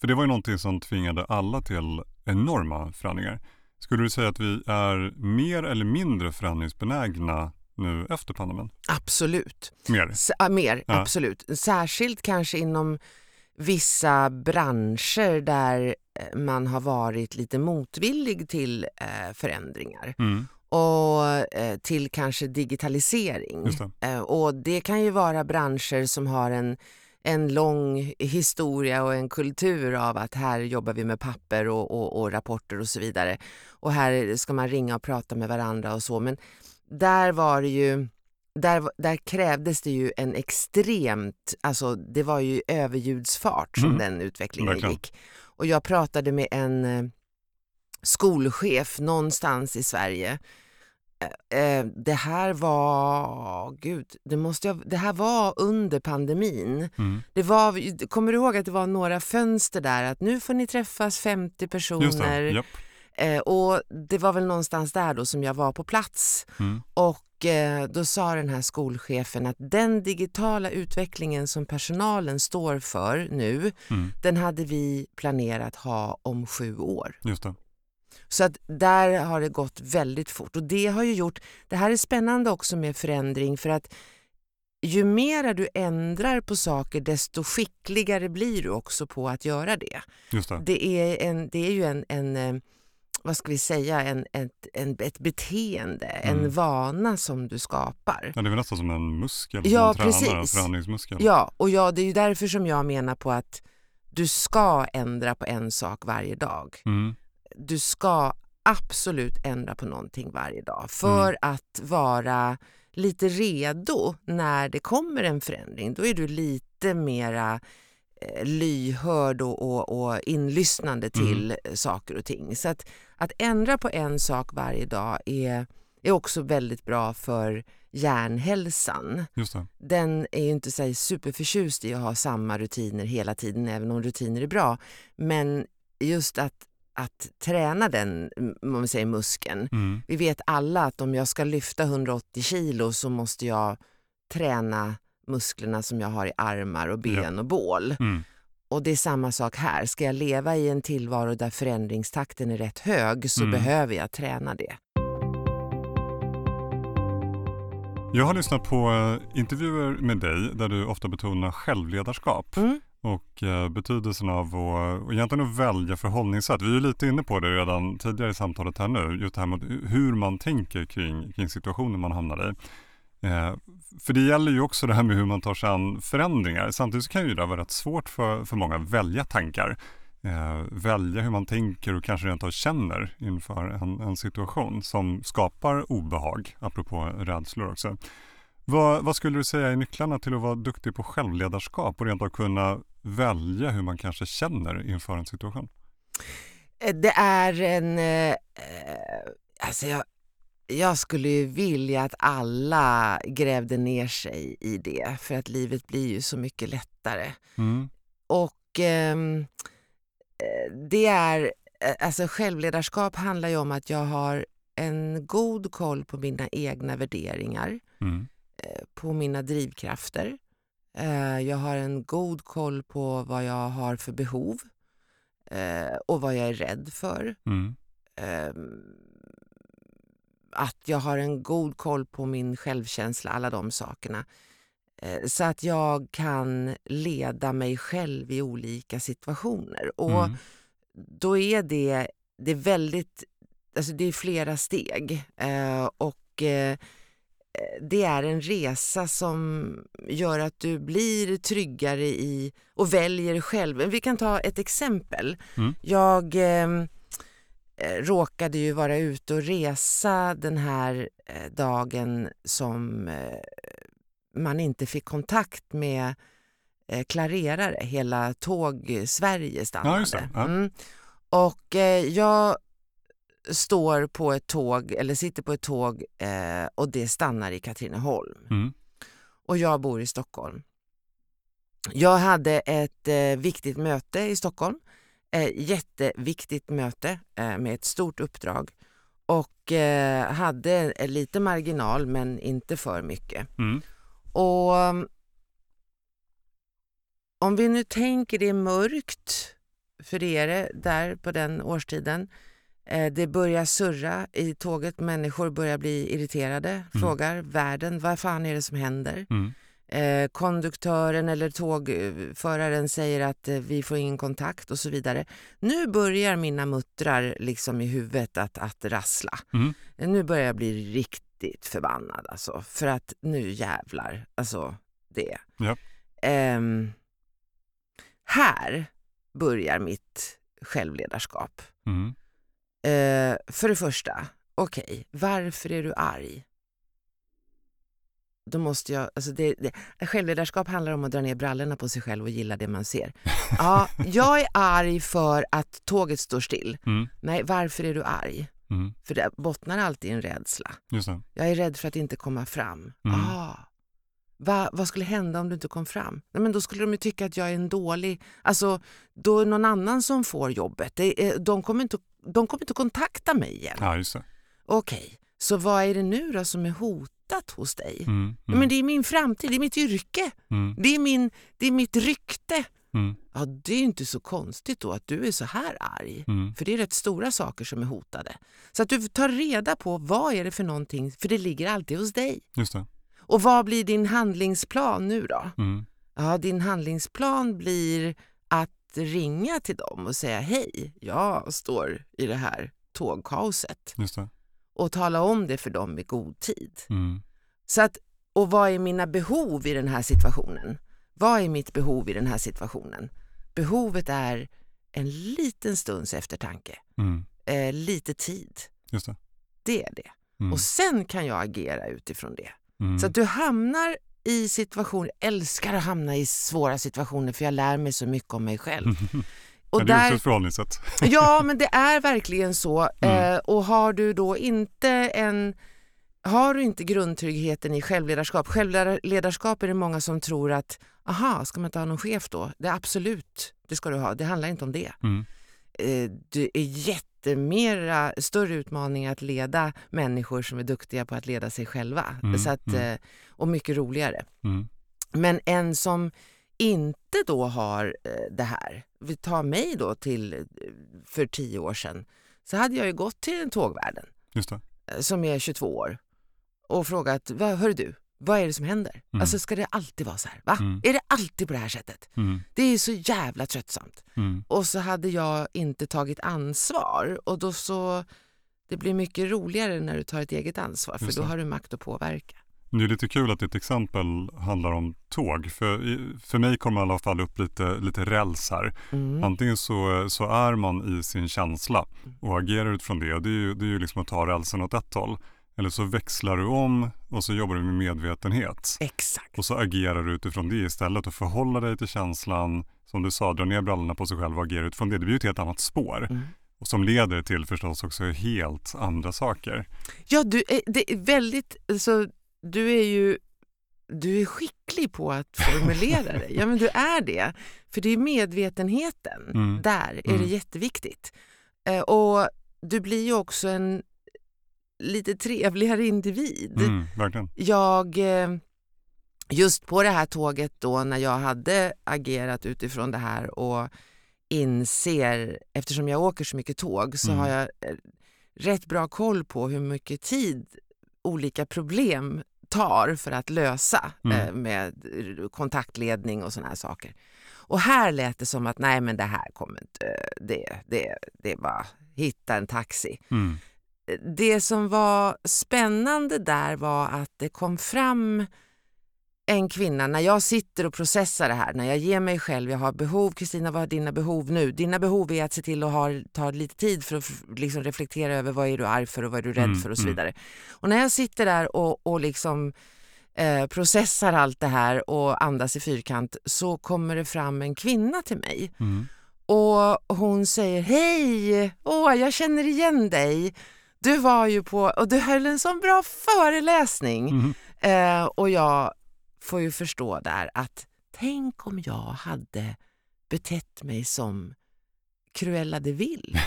För det var ju någonting som tvingade alla till enorma förändringar. Skulle du säga att vi är mer eller mindre förändringsbenägna nu efter pandemin? Absolut. Mer? S- mer, Ja. absolut. Särskilt kanske inom vissa branscher där eh, man har varit lite motvillig till eh, förändringar Mm, och eh, till kanske digitalisering. det. Och det kan ju vara branscher som har en, en lång historia och en kultur av att här jobbar vi med papper och, och, och rapporter och så vidare. Och här ska man ringa och prata med varandra och så. Men där var det ju där, där krävdes det ju en extremt, alltså det var ju överljudsfart som Mm. den utvecklingen Verkligen. gick. Och jag pratade med en eh, skolchef någonstans i Sverige Eh, eh, det här var, gud, det, måste jag, det här var under pandemin. Mm. Det var, kommer du ihåg att det var några fönster där att nu får ni träffas 50 Just personer. det. Eh, och det var väl någonstans där då som jag var på plats. Mm. Och då sa den här skolchefen att den digitala utvecklingen som personalen står för nu, Mm. den hade vi planerat ha om sju år. Just det. Så att där har det gått väldigt fort och det har ju gjort, det här är spännande också med förändring för att ju mer du ändrar på saker desto skickligare blir du också på att göra det. Just det. Det är, en, det är ju en, en eh, vad ska vi säga, en, ett, en, ett beteende, en Mm. vana som du skapar. Ja, det är väl nästan som en muskel Ja, som man tränar, en precis. förändringsmuskel. Ja, och ja, det är ju därför som jag menar på att du ska ändra på en sak varje dag. Mm. Du ska absolut ändra på någonting varje dag för Mm. att vara lite redo när det kommer en förändring. Då är du lite mera lyhörd och, och, och inlyssnande Mm. till eh, saker och ting. Så att, att ändra på en sak varje dag är, är också väldigt bra för hjärnhälsan. Den är ju inte så superförtjust i att ha samma rutiner hela tiden, även om rutiner är bra. Men just att, att träna den om man säger muskeln. Mm. Vi vet alla att om jag ska lyfta 180 kilo så måste jag träna musklerna som jag har i armar och ben och bål. Mm. Och det är samma sak här. Ska jag leva i en tillvaro där förändringstakten är rätt hög så Mm. behöver jag träna det. Jag har lyssnat på eh, intervjuer med dig där du ofta betonar självledarskap Mm. och eh, betydelsen av att och egentligen att välja förhållningssätt. Vi är lite inne på det redan tidigare i samtalet här nu, just det här med hur man tänker kring, kring situationen man hamnar i. Eh, för det gäller ju också det här med hur man tar sig an förändringar. Samtidigt så kan ju det vara rätt svårt för, för många att välja tankar. Eh, välja hur man tänker och kanske rent av känner inför en, en situation som skapar obehag, apropå rädslor också. Vad, vad skulle du säga är nycklarna till att vara duktig på självledarskap och rent av kunna välja hur man kanske känner inför en situation? Eh, det är en... Eh, alltså jag, jag skulle ju vilja att alla grävde ner sig i det för att livet blir ju så mycket lättare. Mm. Och ehm, eh, det är... eh, Alltså självledarskap handlar ju om att jag har en god koll på mina egna värderingar, Mm. eh, på mina drivkrafter. Eh, Jag har en god koll på vad jag har för behov eh, och vad jag är rädd för. Mm. Att jag har en god koll på min självkänsla, alla de sakerna. Eh, Så att jag kan leda mig själv i olika situationer. Och Mm. då är det, det är väldigt, alltså det är flera steg. Eh, och eh, det är en resa som gör att du blir tryggare i och väljer själv. Vi kan ta ett exempel. Mm. Jag råkade ju vara ute och resa den här eh, dagen som eh, man inte fick kontakt med eh, klarerare. Hela tåg-Sverige stannade. Ja. Ja. Mm. Och eh, jag står på ett tåg, eller sitter på ett tåg eh, och det stannar i Katrineholm. Mm. Och jag bor i Stockholm. Jag hade ett eh, viktigt möte i Stockholm. Eh, jätteviktigt möte eh, med ett stort uppdrag. Och eh, hade lite marginal men inte för mycket. Mm. Och um, om vi nu tänker det är mörkt, för är det där på den årstiden. Eh, det börjar surra i tåget, människor börjar bli irriterade, frågar världen vad fan är det som händer? Mm. Eh, konduktören eller tågföraren säger att eh, vi får ingen kontakt och så vidare. Nu börjar mina muttrar liksom i huvudet att, att rassla. Mm. Eh, Nu börjar jag bli riktigt förbannad alltså, för att nu jävlar, alltså det. Ja. Ehm, här börjar mitt självledarskap. Mm. Eh, för det första, okej, varför är du arg? Då måste jag, alltså det, det, självledarskap handlar om att dra ner brallorna på sig själv och gilla det man ser. Ja, jag är arg för att tåget står still. Mm. Nej, varför är du arg? Mm. För det bottnar alltid i en rädsla. Jag är rädd för att inte komma fram. Mm. Ah. Va, vad skulle hända om du inte kom fram? Nej, men då skulle de ju tycka att jag är en dålig... Alltså, då är det någon annan som får jobbet. Det de, kommer inte, de kommer inte kontakta mig igen. Ja. Okej, så vad är det nu då som är hotat hos dig? Mm. Ja, Mm. Men det är min framtid, det är mitt yrke, Mm. det är, min, det är mitt rykte. Mm. Ja, det är inte så konstigt då att du är så här arg. Mm. För det är rätt stora saker som är hotade. Så att du tar reda på vad är det för någonting, för det ligger alltid hos dig. Just det. Och vad blir din handlingsplan nu då? Mm. Ja, din handlingsplan blir att ringa till dem och säga hej, jag står i det här tågkaoset Just det. Och tala om det för dem i god tid. Mm. Så att, och vad är mina behov i den här situationen? Vad är mitt behov i den här situationen? behovet är en liten stunds eftertanke, Mm. eh, lite tid. Det. Det är det. Mm. Och sen kan jag agera utifrån det. Mm. Så att du hamnar i situationer, älskar att hamna i svåra situationer för jag lär mig så mycket om mig själv. Och Men det är också där, ett förhållningssätt. ja, men det är verkligen så. Mm. Eh, och har du då inte en har du inte grundtryggheten i självledarskap, självledarskap är det många som tror att aha, ska man inte ha någon chef då? Det är absolut, det ska du ha. Det handlar inte om det. Mm. Eh, det är jättemera större utmaning att leda människor som är duktiga på att leda sig själva. Mm, Så att, mm. eh, och mycket roligare. Mm. Men en som inte då har eh, det här, vi tar mig då till eh, för tio år sedan, så hade jag ju gått till tågvärden Just det. eh, som är 22 år och frågat, hör du, vad är det som händer? Mm. Alltså ska det alltid vara så här? Va? Mm. Är det alltid på det här sättet? Mm. Det är så jävla tröttsamt. Mm. Och så hade jag inte tagit ansvar och då så, det blir mycket roligare när du tar ett eget ansvar för då har du makt att påverka. Det är lite kul att ditt exempel handlar om tåg. För, för mig kommer i alla fall upp lite, lite räls här. Mm. Antingen så, så är man i sin känsla och agerar utifrån det. Det är ju, det är ju liksom att ta rälsen åt ett håll. Eller så växlar du om och så jobbar du med medvetenhet. Exakt. Och så agerar du utifrån det istället och förhåller dig till känslan. Som du sa, dra ner brallorna på sig själv och agera utifrån det. Det blir ju ett helt annat spår. Mm. Och som leder till förstås också helt andra saker. Ja, du är, det är väldigt, alltså, du är ju du är skicklig på att formulera det. Ja, men du är det. För det är medvetenheten. Mm. Där är Mm. det jätteviktigt. Eh, och du blir ju också en lite trevligare individ. Mm, verkligen. Jag, eh, just på det här tåget då när jag hade agerat utifrån det här och inser, eftersom jag åker så mycket tåg så Mm. har jag eh, rätt bra koll på hur mycket tid olika problem tar för att lösa Mm. eh, med kontaktledning och såna här saker. Och här lät det som att nej men det här kommer inte, det, det, det är bara hitta en taxi Mm. det som var spännande där var att det kom fram en kvinna, när jag sitter och processar det här, när jag ger mig själv, jag har behov, Kristina vad är dina behov nu? Dina behov är att se till att ha, ta lite tid för att liksom reflektera över vad är du arg för och vad är du rädd Mm, för och så mm. vidare. Och när jag sitter där och, och liksom eh, processar allt det här och andas i fyrkant så kommer det fram en kvinna till mig Mm. och hon säger hej, åh jag känner igen dig. Du var ju på, och du höll en sån bra föreläsning. Mm. Eh, och jag får ju förstå där att tänk om jag hade betett mig som Cruella de Vil.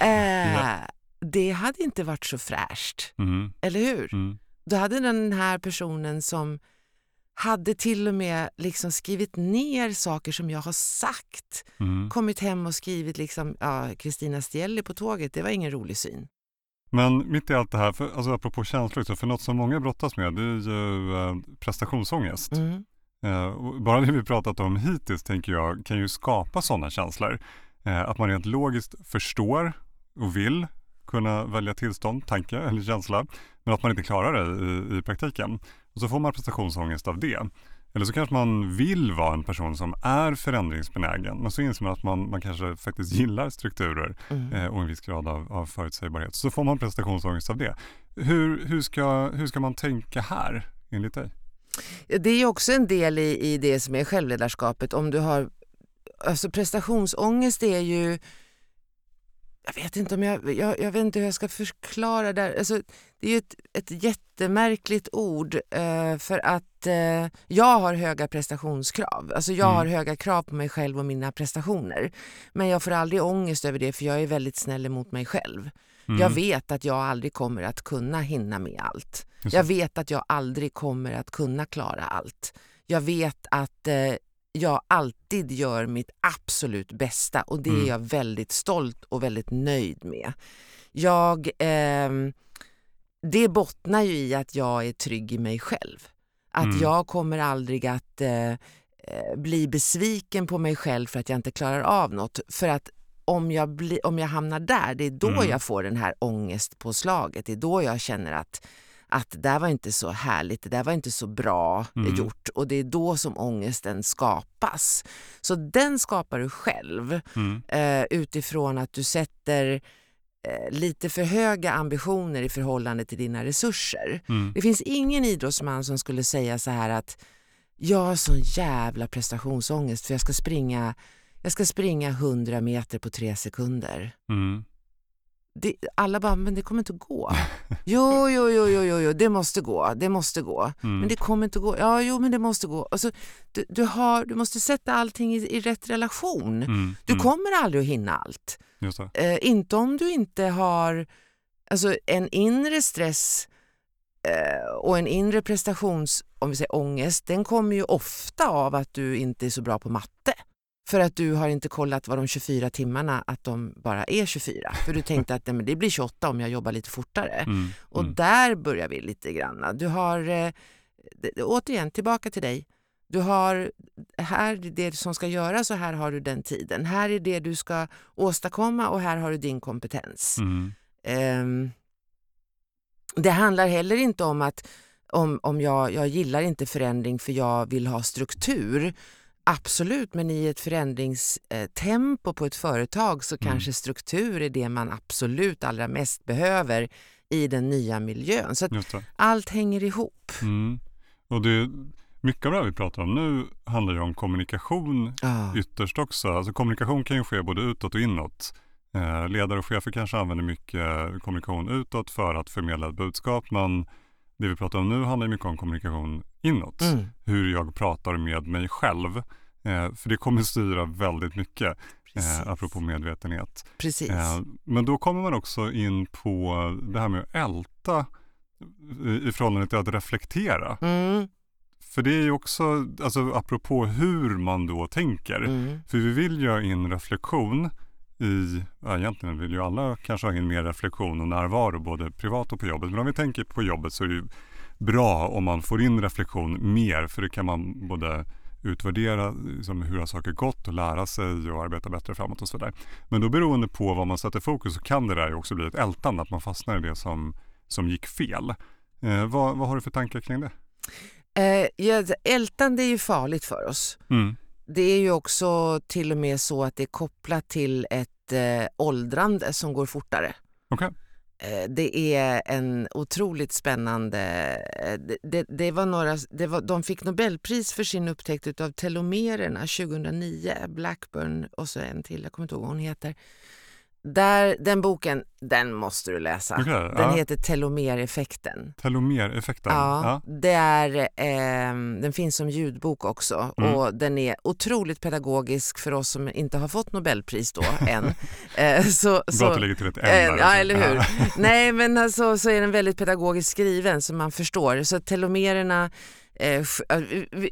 Eh, Ja. Det hade inte varit så fräscht, Mm. eller hur? Mm. Då hade den här personen som hade till och med liksom skrivit ner saker som jag har sagt Mm. kommit hem och skrivit liksom, ja, Kristina Stielli på tåget, det var ingen rolig syn. Men mitt i allt det här, för, alltså apropå känslor, också, för något som många brottas med det är ju eh, prestationsångest. Mm. Eh, bara det vi pratat om hittills tänker jag kan ju skapa sådana känslor. Eh, att man rent logiskt förstår och vill kunna välja tillstånd, tanke eller känsla, men att man inte klarar det i, i praktiken. Och så får man prestationsångest av det. Eller så kanske man vill vara en person som är förändringsbenägen, men så inser man att man, man kanske faktiskt gillar strukturer Mm. eh, och en viss grad av, av förutsägbarhet. Så får man prestationsångest av det. Hur, hur, ska, hur ska man tänka här, enligt dig? Det är också en del i, i det som är självledarskapet. Om du har, alltså prestationsångest är ju, jag vet inte om jag, jag, jag vet inte hur jag ska förklara det. Alltså, det är ju ett, ett jättemärkligt ord eh, för att eh, jag har höga prestationskrav. Alltså jag Mm. har höga krav på mig själv och mina prestationer. Men jag får aldrig ångest över det för jag är väldigt snäll mot mig själv. Mm. Jag vet att jag aldrig kommer att kunna hinna med allt. Jag vet att jag aldrig kommer att kunna klara allt. Jag vet att eh, jag alltid gör mitt absolut bästa och det Mm. är jag väldigt stolt och väldigt nöjd med. Jag, ehm, det bottnar ju i att jag är trygg i mig själv. Att Mm. jag kommer aldrig att eh, eh, bli besviken på mig själv för att jag inte klarar av något. För att om jag, bli, om jag hamnar där, det är då Mm. jag får den här ångestpåslaget. Det är då jag känner att att det där var inte så härligt, det där var inte så bra Mm. gjort och det är då som ångesten skapas. Så den skapar du själv Mm. eh, utifrån att du sätter eh, lite för höga ambitioner i förhållande till dina resurser. Mm. Det finns ingen idrottsman som skulle säga så här att jag har sån jävla prestationsångest för jag ska springa, jag ska springa 100 meter på tre sekunder. Mm. Det, alla bara, men det kommer inte att gå. Jo, jo, jo, jo, jo, jo, det måste gå, det måste gå. Mm. Men det kommer inte att gå. Ja, jo, men det måste gå. Alltså, du, du, har, du måste sätta allting i, i rätt relation. Mm. Du Mm. kommer aldrig att hinna allt. Eh, inte om du inte har alltså, en inre stress eh, och en inre prestations, om vi säger ångest, den kommer ju ofta av att du inte är så bra på matte. För att du har inte kollat vad de 24 timmarna, att de bara är 24. För du tänkte att nej, men det blir 28 om jag jobbar lite fortare. Mm. Och Mm. där börjar vi lite grann. Du har, eh, återigen, tillbaka till dig. Du har, här är det som ska göras och här har du den tiden. Här är det du ska åstadkomma och här har du din kompetens. Mm. Ehm, det handlar heller inte om att om, om jag, jag gillar inte förändring för jag vill ha struktur. Absolut, men i ett förändringstempo på ett företag så Mm. kanske struktur är det man absolut allra mest behöver i den nya miljön. Så allt hänger ihop. Mm. Och det, mycket av det här vi pratar om nu handlar ju om kommunikation Ja. ytterst också. Alltså kommunikation kan ju ske både utåt och inåt. Eh, ledare och chefer kanske använder mycket kommunikation utåt för att förmedla ett budskap, men det vi pratar om nu handlar mycket om kommunikation inåt. Mm. Hur jag pratar med mig själv. Eh, för det kommer styra väldigt mycket, Precis. eh, apropå medvetenhet. Precis. Eh, men då kommer man också in på det här med att älta i, i förhållande till att reflektera. Mm. För det är ju också, alltså apropå hur man då tänker. Mm. För vi vill ju ha in reflektion i, ja, egentligen vill ju alla kanske ha in mer reflektion och närvaro både privat och på jobbet. Men om vi tänker på jobbet så är det ju bra om man får in reflektion mer för det kan man både utvärdera liksom, hur har saker gått och lära sig och arbeta bättre framåt och sådär. Men då beroende på vad man sätter fokus så kan det där ju också bli ett ältande, att man fastnar i det som, som gick fel. Eh, vad, vad har du för tankar kring det? Eh, ja, ältande är ju farligt för oss. Mm. Det är ju också till och med så att det är kopplat till ett eh, åldrande som går fortare. Okej. Eh, det är en otroligt spännande... Eh, det, det, det var några, det var, de fick Nobelpris för sin upptäckt av telomererna 2009. Blackburn och så en till, jag kommer inte ihåg vad hon heter. Där, den boken, den måste du läsa. Okej, den ja. heter Telomereffekten. Telomereffekten. Ja, Det är, ehm, den finns som ljudbok också Mm. och den är otroligt pedagogisk för oss som inte har fått Nobelpris då än. Eh, så, Bra att så, du lägger till ett N eh, ja, eller hur. Ja. Nej, men alltså, så är den väldigt pedagogiskt skriven så man förstår. Så telomererna eh, eh,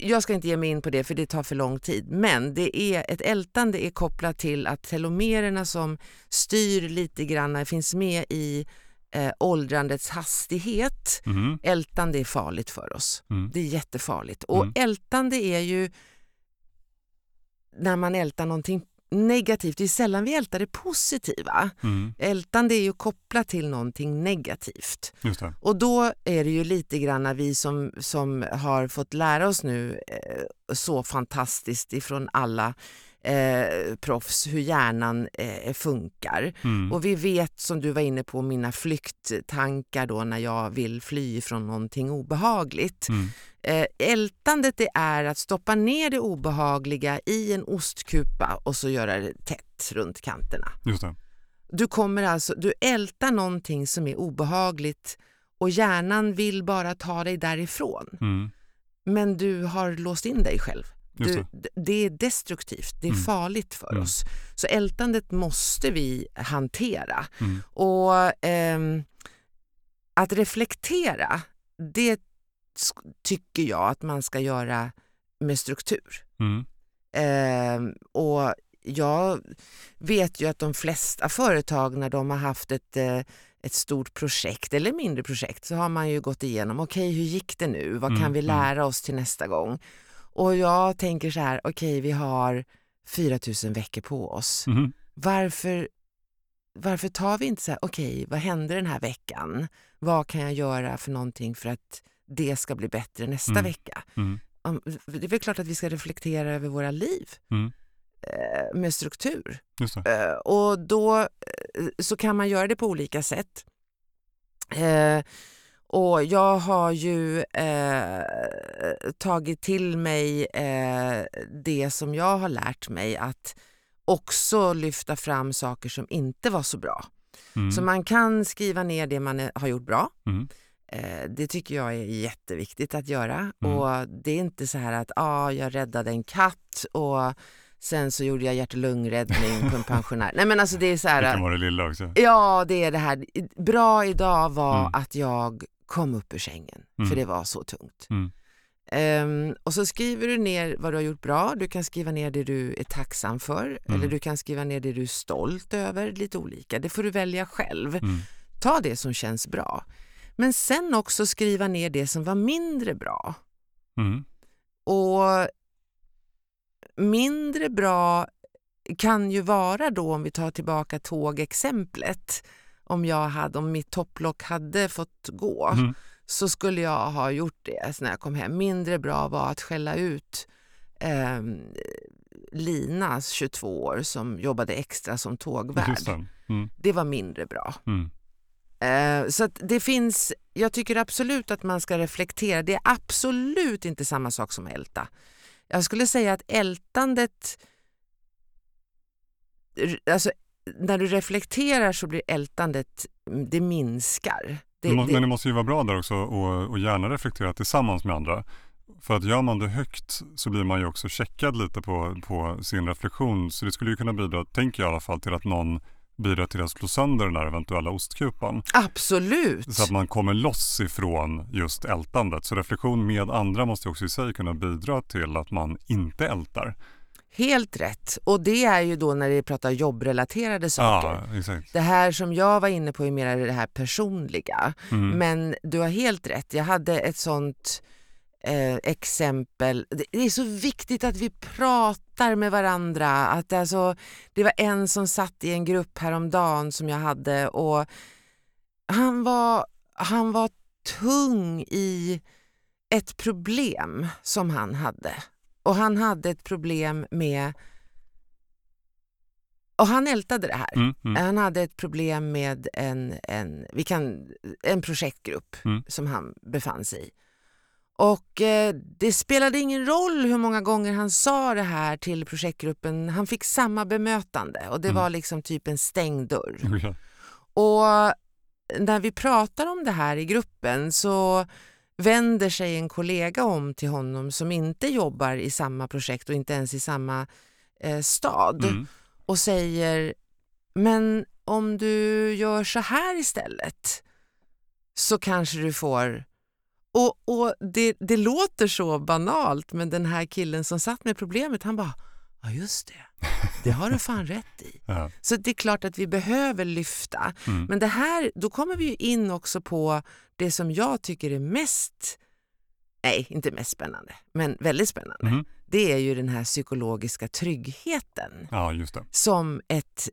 jag ska inte ge mig in på det för det tar för lång tid, men det är, ett ältande är kopplat till att telomererna som styr lite grann finns med i eh, åldrandets hastighet. Mhm. Ältande är farligt för oss. Mm. Det är jättefarligt. Och Mm. ältande är ju när man ältar någonting negativt. Det är sällan vi ältar det positiva. Mm. Ältande är ju kopplat till någonting negativt. Och då är det ju lite grann vi som, som har fått lära oss nu eh, så fantastiskt ifrån alla eh, proffs hur hjärnan eh, funkar. Mm. Och vi vet, som du var inne på, mina flykttankar då när jag vill fly från någonting obehagligt. Mm. Eh, ältandet det är att stoppa ner det obehagliga i en ostkupa och så göra det tätt runt kanterna. Just det. Du kommer alltså, du ältar någonting som är obehagligt och hjärnan vill bara ta dig därifrån. Mm. Men du har låst in dig själv. Du, det. är destruktivt, det är Mm. farligt för Mm. oss. Så ältandet måste vi hantera. Mm. Och ehm, att reflektera, det tycker jag att man ska göra med struktur. Ehm, och jag vet ju att de flesta företag när de har haft ett, eh, ett stort projekt eller mindre projekt så har man ju gått igenom, okej hur gick det nu? Vad kan Mm, vi mm. lära oss till nästa gång? Och jag tänker så här, okej vi har 4000 veckor på oss. Mhm. Varför varför tar vi inte så här, okej, okay, vad hände den här veckan? Vad kan jag göra för någonting för att det ska bli bättre nästa Mm. vecka? Mm. Det är väl klart att vi ska reflektera över våra liv Mm. eh, med struktur. Eh, och då eh, så kan man göra det på olika sätt. Och jag har ju eh, tagit till mig eh, det som jag har lärt mig att också lyfta fram saker som inte var så bra. Mm. Så man kan skriva ner det man eh, har gjort bra. Mm. Eh, det tycker jag är jätteviktigt att göra. Mm. Och Det är inte så här att ah, jag räddade en katt och sen så gjorde jag hjärt och lungräddning på en pensionär. Nej men alltså det är så Det här, kan vara det lilla också. Ja, det är det här. Bra idag var Mm. att jag kom upp ur sängen, Mm. för det var så tungt. Mm. Ehm, och så skriver du ner vad du har gjort bra. Du kan skriva ner det du är tacksam för Mm. eller du kan skriva ner det du är stolt över. Lite olika. Det får du välja själv. Mm. Ta det som känns bra. Men sen också skriva ner det som var mindre bra. Mm. Och mindre bra kan ju vara då, om vi tar tillbaka tågexemplet, om, jag hade, om mitt topplock hade fått gå Mm. så skulle jag ha gjort det när jag kom hem. Mindre bra var att skälla ut eh, Lina, 22 år, som jobbade extra som tågvärd. Det. Mm. Det var mindre bra. Mm. Eh, så att det finns, jag tycker absolut att man ska reflektera. Det är absolut inte samma sak som älta. Jag skulle säga att ältandet, alltså när du reflekterar så blir ältandet, mm, det minskar. Det, må, det, Men det måste ju vara bra där också och, och gärna reflektera tillsammans med andra. För att gör man det högt så blir man ju också checkad lite på, på sin reflektion. Så det skulle ju kunna bidra, tänker jag i alla fall, till att någon bidrar till att slå sönder den där eventuella ostkupan. absolut. Så att man kommer loss ifrån just ältandet. Så reflektion med andra måste också i sig kunna bidra till att man inte ältar. Helt rätt. Och det är ju då när vi pratar jobbrelaterade saker. Ja, exakt. Det här som jag var inne på är mer det här personliga. Mm. Men du har helt rätt. Jag hade ett sånt eh, exempel. Det, är så viktigt att vi pratar med varandra. Att alltså, det var en som satt i en grupp häromdagen som jag hade och han var, han var tung i ett problem som han hade. Och han hade ett problem med... Och han ältade det här. Mm, mm, Han hade ett problem med en, en, vi kan, en projektgrupp Mm. som han befann sig i. Och eh, det spelade ingen roll hur många gånger han sa det här till projektgruppen. Han fick samma bemötande och det Mm. var liksom typ en stängd dörr. Och när vi pratar om det här i gruppen så vänder sig en kollega om till honom som inte jobbar i samma projekt och inte ens i samma eh, stad Mm. och säger men om du gör så här istället så kanske du får... Och, och det, det låter så banalt men den här killen som satt med problemet han bara ja just det, det har du fan rätt i. Ja. Så det är klart att vi behöver lyfta. Mm. Men det här, då kommer vi ju in också på det som jag tycker är mest, nej inte mest spännande, men väldigt spännande. Mhm. Det är ju den här psykologiska tryggheten ja, just det. som ett,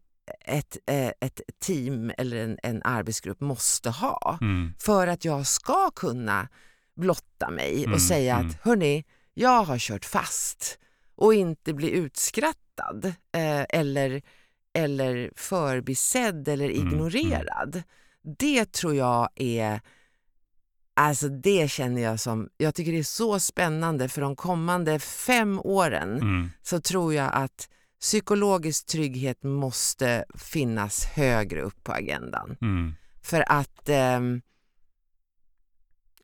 ett, eh, ett team eller en, en arbetsgrupp måste ha Mm. för att jag ska kunna blotta mig Mm, och säga mm. att hörni, jag har kört fast och inte bli utskrattad eh, eller, eller förbisedd eller Mm, ignorerad. Det tror jag är Alltså det känner jag som, jag tycker det är så spännande för de kommande fem åren Mm. så tror jag att psykologisk trygghet måste finnas högre upp på agendan. Mm. För att ehm,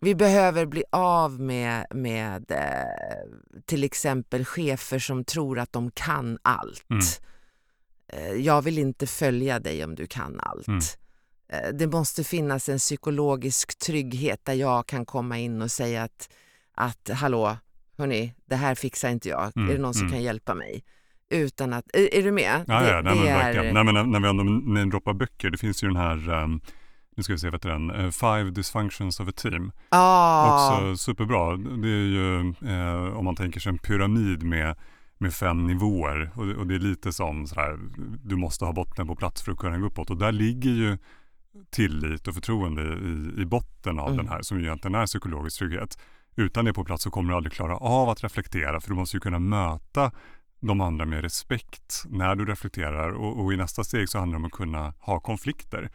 vi behöver bli av med, med eh, till exempel chefer som tror att de kan allt. Mm. Eh, jag vill inte följa dig om du kan allt. Mm. Eh, det måste finnas en psykologisk trygghet där jag kan komma in och säga att, att hallå, hörni, det här fixar inte jag. Mm, Är det någon som mm. kan hjälpa mig? Utan att, är, är du med? Ja, Det- ja nej, men är- verkligen. Nej, men när, när vi ändå namedroppar böcker, det finns ju den här, um, nu ska vi se, vad heter den, Eh, Five Dysfunctions of a Team. Ja. Också superbra. Det är ju, eh, om man tänker sig en pyramid med, med fem nivåer och, och det är lite som så här, du måste ha botten på plats för att kunna gå uppåt och där ligger ju tillit och förtroende i, i botten av Mm. den här som ju egentligen är psykologisk trygghet. Utan det på plats så kommer du aldrig klara av att reflektera för du måste ju kunna möta de andra med respekt när du reflekterar och, och i nästa steg så handlar det om att kunna ha konflikter.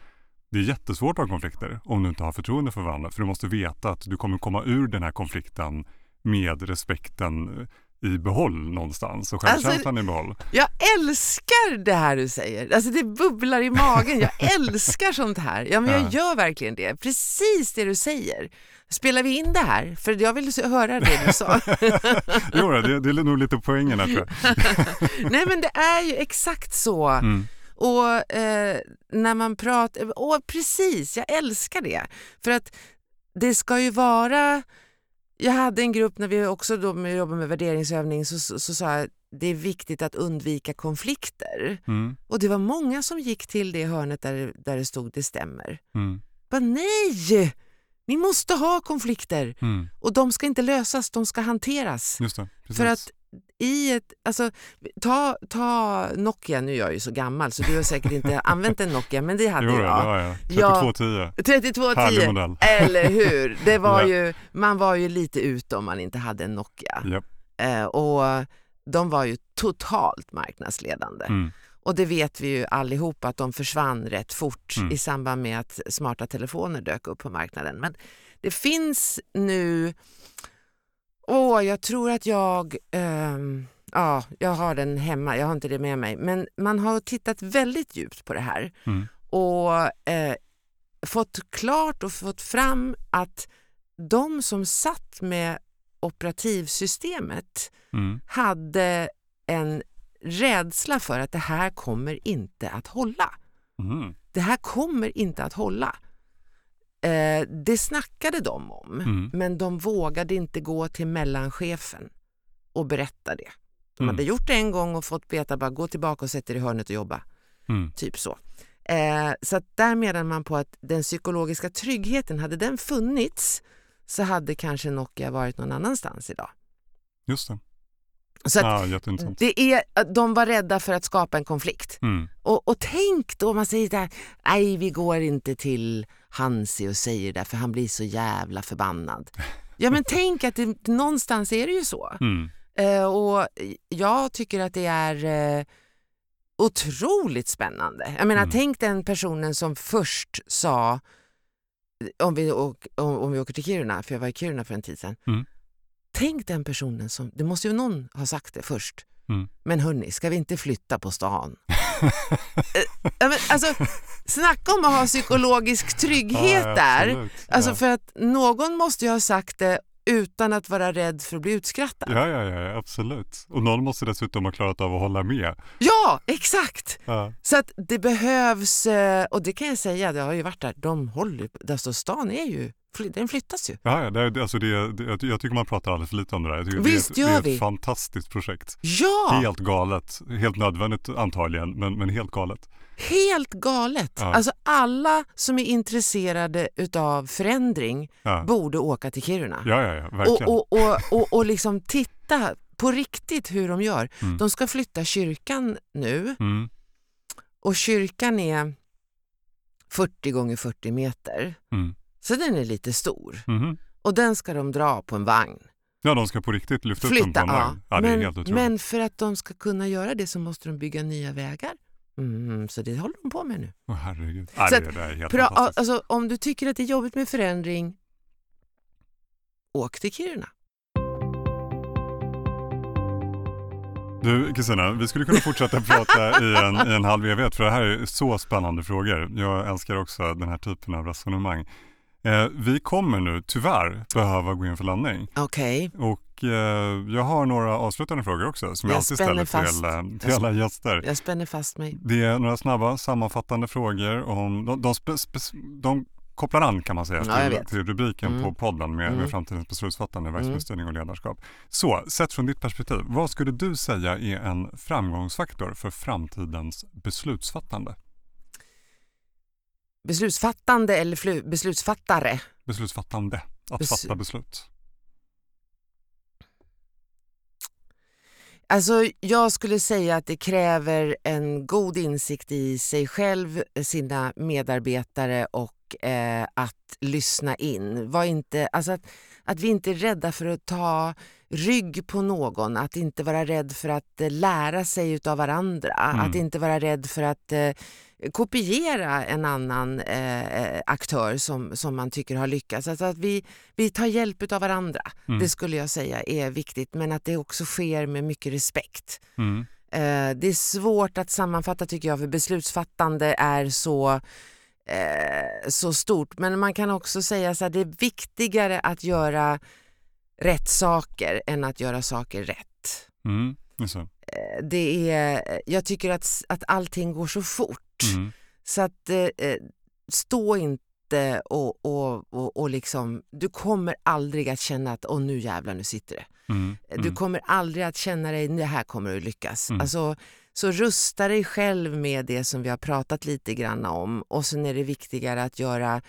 Det är jättesvårt att ha konflikter om du inte har förtroende för varandra för du måste veta att du kommer komma ur den här konflikten med respekten i behåll någonstans och Alltså, självkänslan i behåll. Jag älskar det här du säger. Alltså det bubblar i magen. Jag älskar sånt här. Ja, men jag Ja. gör verkligen det. Precis det du säger. Spelar vi in det här? För jag vill höra det du sa. Jo, det, det är nog lite poängen här tror jag. Nej men det är ju exakt så. Mm. Och eh, när man pratar, åh precis, jag älskar det. För att det ska ju vara, jag hade en grupp när vi också då jobbade med värderingsövning så, så, så sa jag det är viktigt att undvika konflikter. Mm. Och det var många som gick till det hörnet där, där det stod det stämmer. Mm. Bara nej! Ni måste ha konflikter Mm. och de ska inte lösas, de ska hanteras. Det. För att i ett, alltså, ta, ta Nokia, nu är jag ju så gammal så du har säkert inte använt en Nokia men det hade jo, jag. har jag. Ja. 3210. Härlig 3210, modell. eller hur? Det var Ja. ju, man var ju lite ute om man inte hade en Nokia. Japp. Eh, och de var ju totalt marknadsledande. Mm. Och det vet vi ju allihopa att de försvann rätt fort Mm. i samband med att smarta telefoner dök upp på marknaden. Men det finns nu, åh jag tror att jag, ehm, ja jag har den hemma, jag har inte det med mig, men man har tittat väldigt djupt på det här Mm. och eh, fått klart och fått fram att de som satt med operativsystemet Mm. hade en rädsla för att det här kommer inte att hålla. Mm. Det här kommer inte att hålla. Eh, det snackade de om, Mm. men de vågade inte gå till mellanchefen och berätta det. De Mm. hade gjort det en gång och fått veta bara gå tillbaka och sätt er i hörnet och jobba. Mm. Typ så. Eh, så att där menar man på att den psykologiska tryggheten, hade den funnits så hade kanske Nokia varit någon annanstans idag. Just det. Så att Ja, det är, de var rädda för att skapa en konflikt. Mm. Och, och tänk då om man säger där, nej vi går inte till Hansi och säger det för han blir så jävla förbannad. Ja men tänk att det, någonstans är det ju så. Mm. Eh, och jag tycker att det är eh, otroligt spännande. Jag menar Mm. tänk den personen som först sa om vi, åk, om, om vi åker till Kiruna, för jag var i Kiruna för en tid sedan. Mm. Tänk den personen som, det måste ju någon ha sagt det först. Mm. Men hörni, ska vi inte flytta på stan? Eh, alltså, snacka om att ha psykologisk trygghet Ja, där. Alltså ja. för att någon måste ju ha sagt det utan att vara rädd för att bli utskrattad. Ja, ja, ja, absolut. Och någon måste dessutom ha klarat av att hålla med. Ja, exakt! Ja. Så att det behövs, eh, och det kan jag säga, det har ju varit där, de håller alltså stan är ju, den flyttas ju. Ja, det, alltså det, det, jag- tycker man pratar alldeles för lite om det där. Jag tycker Visst det, är ett- gör det är vi. ett fantastiskt projekt. Ja, Helt galet. Helt nödvändigt antagligen, men, men helt galet. helt galet. Ja. Alltså alla som är intresserade utav förändring Ja, borde åka till Kiruna. ja, ja, ja verkligen. och, och, och, och, och liksom titta på riktigt hur de gör. Mm. De ska flytta kyrkan nu Mm, och kyrkan är 40 gånger 40 meter. mm, Så den är lite stor. mhm. Och den ska de dra på en vagn. Ja, de ska på riktigt lyfta upp den på Flytta, en ja. vagn. Ja, men, men för att de ska kunna göra det så måste de bygga nya vägar. Mm, så det håller de på med nu. Åh, herregud. Så det, det är helt Pra, alltså, om du tycker att det är jobbigt med förändring, åk till Kiruna. Du Kristina, vi skulle kunna fortsätta prata i en, i en halv evighet för det här är så spännande frågor. Jag älskar också den här typen av resonemang. Eh, vi kommer nu tyvärr behöva gå in för landning Okej, och eh, jag har några avslutande frågor också som jag, Jag alltid ställer fast. till, eh, till alla gäster. jag spänner fast mig. Det är några snabba sammanfattande frågor om, de, de, spe, spe, de kopplar an kan man säga Ja, till, till rubriken Mm. på podden med, Mm. med framtidens beslutsfattande, verksamhetsstyrning och ledarskap. Så, sett från ditt perspektiv, vad skulle du säga är en framgångsfaktor för framtidens beslutsfattande? Beslutsfattande eller beslutsfattare? Beslutsfattande, att Bes- fatta beslut. Alltså, jag skulle säga att det kräver en god insikt i sig själv, sina medarbetare och eh, att lyssna in. Var inte, alltså att, att vi inte är rädda för att ta rygg på någon, att inte vara rädd för att eh, lära sig av varandra, mm. att inte vara rädd för att eh, kopiera en annan eh, aktör som, som man tycker har lyckats. Alltså att vi, vi tar hjälp av varandra, mm. det skulle jag säga är viktigt, men att det också sker med mycket respekt. Mm. Eh, det är svårt att sammanfatta tycker jag, för beslutsfattande är så eh, så stort. Men man kan också säga att det är viktigare att göra rätt saker än att göra saker rätt. Mm, det är, jag tycker att, att allting går så fort. Mm. Så att eh, stå inte och, och, och, och liksom, du kommer aldrig att känna att åh nu jävlar nu sitter det. Mm. Du mm. kommer aldrig att känna dig, det här kommer att lyckas. Mm. Alltså, så rusta dig själv med det som vi har pratat lite grann om och sen är det viktigare att göra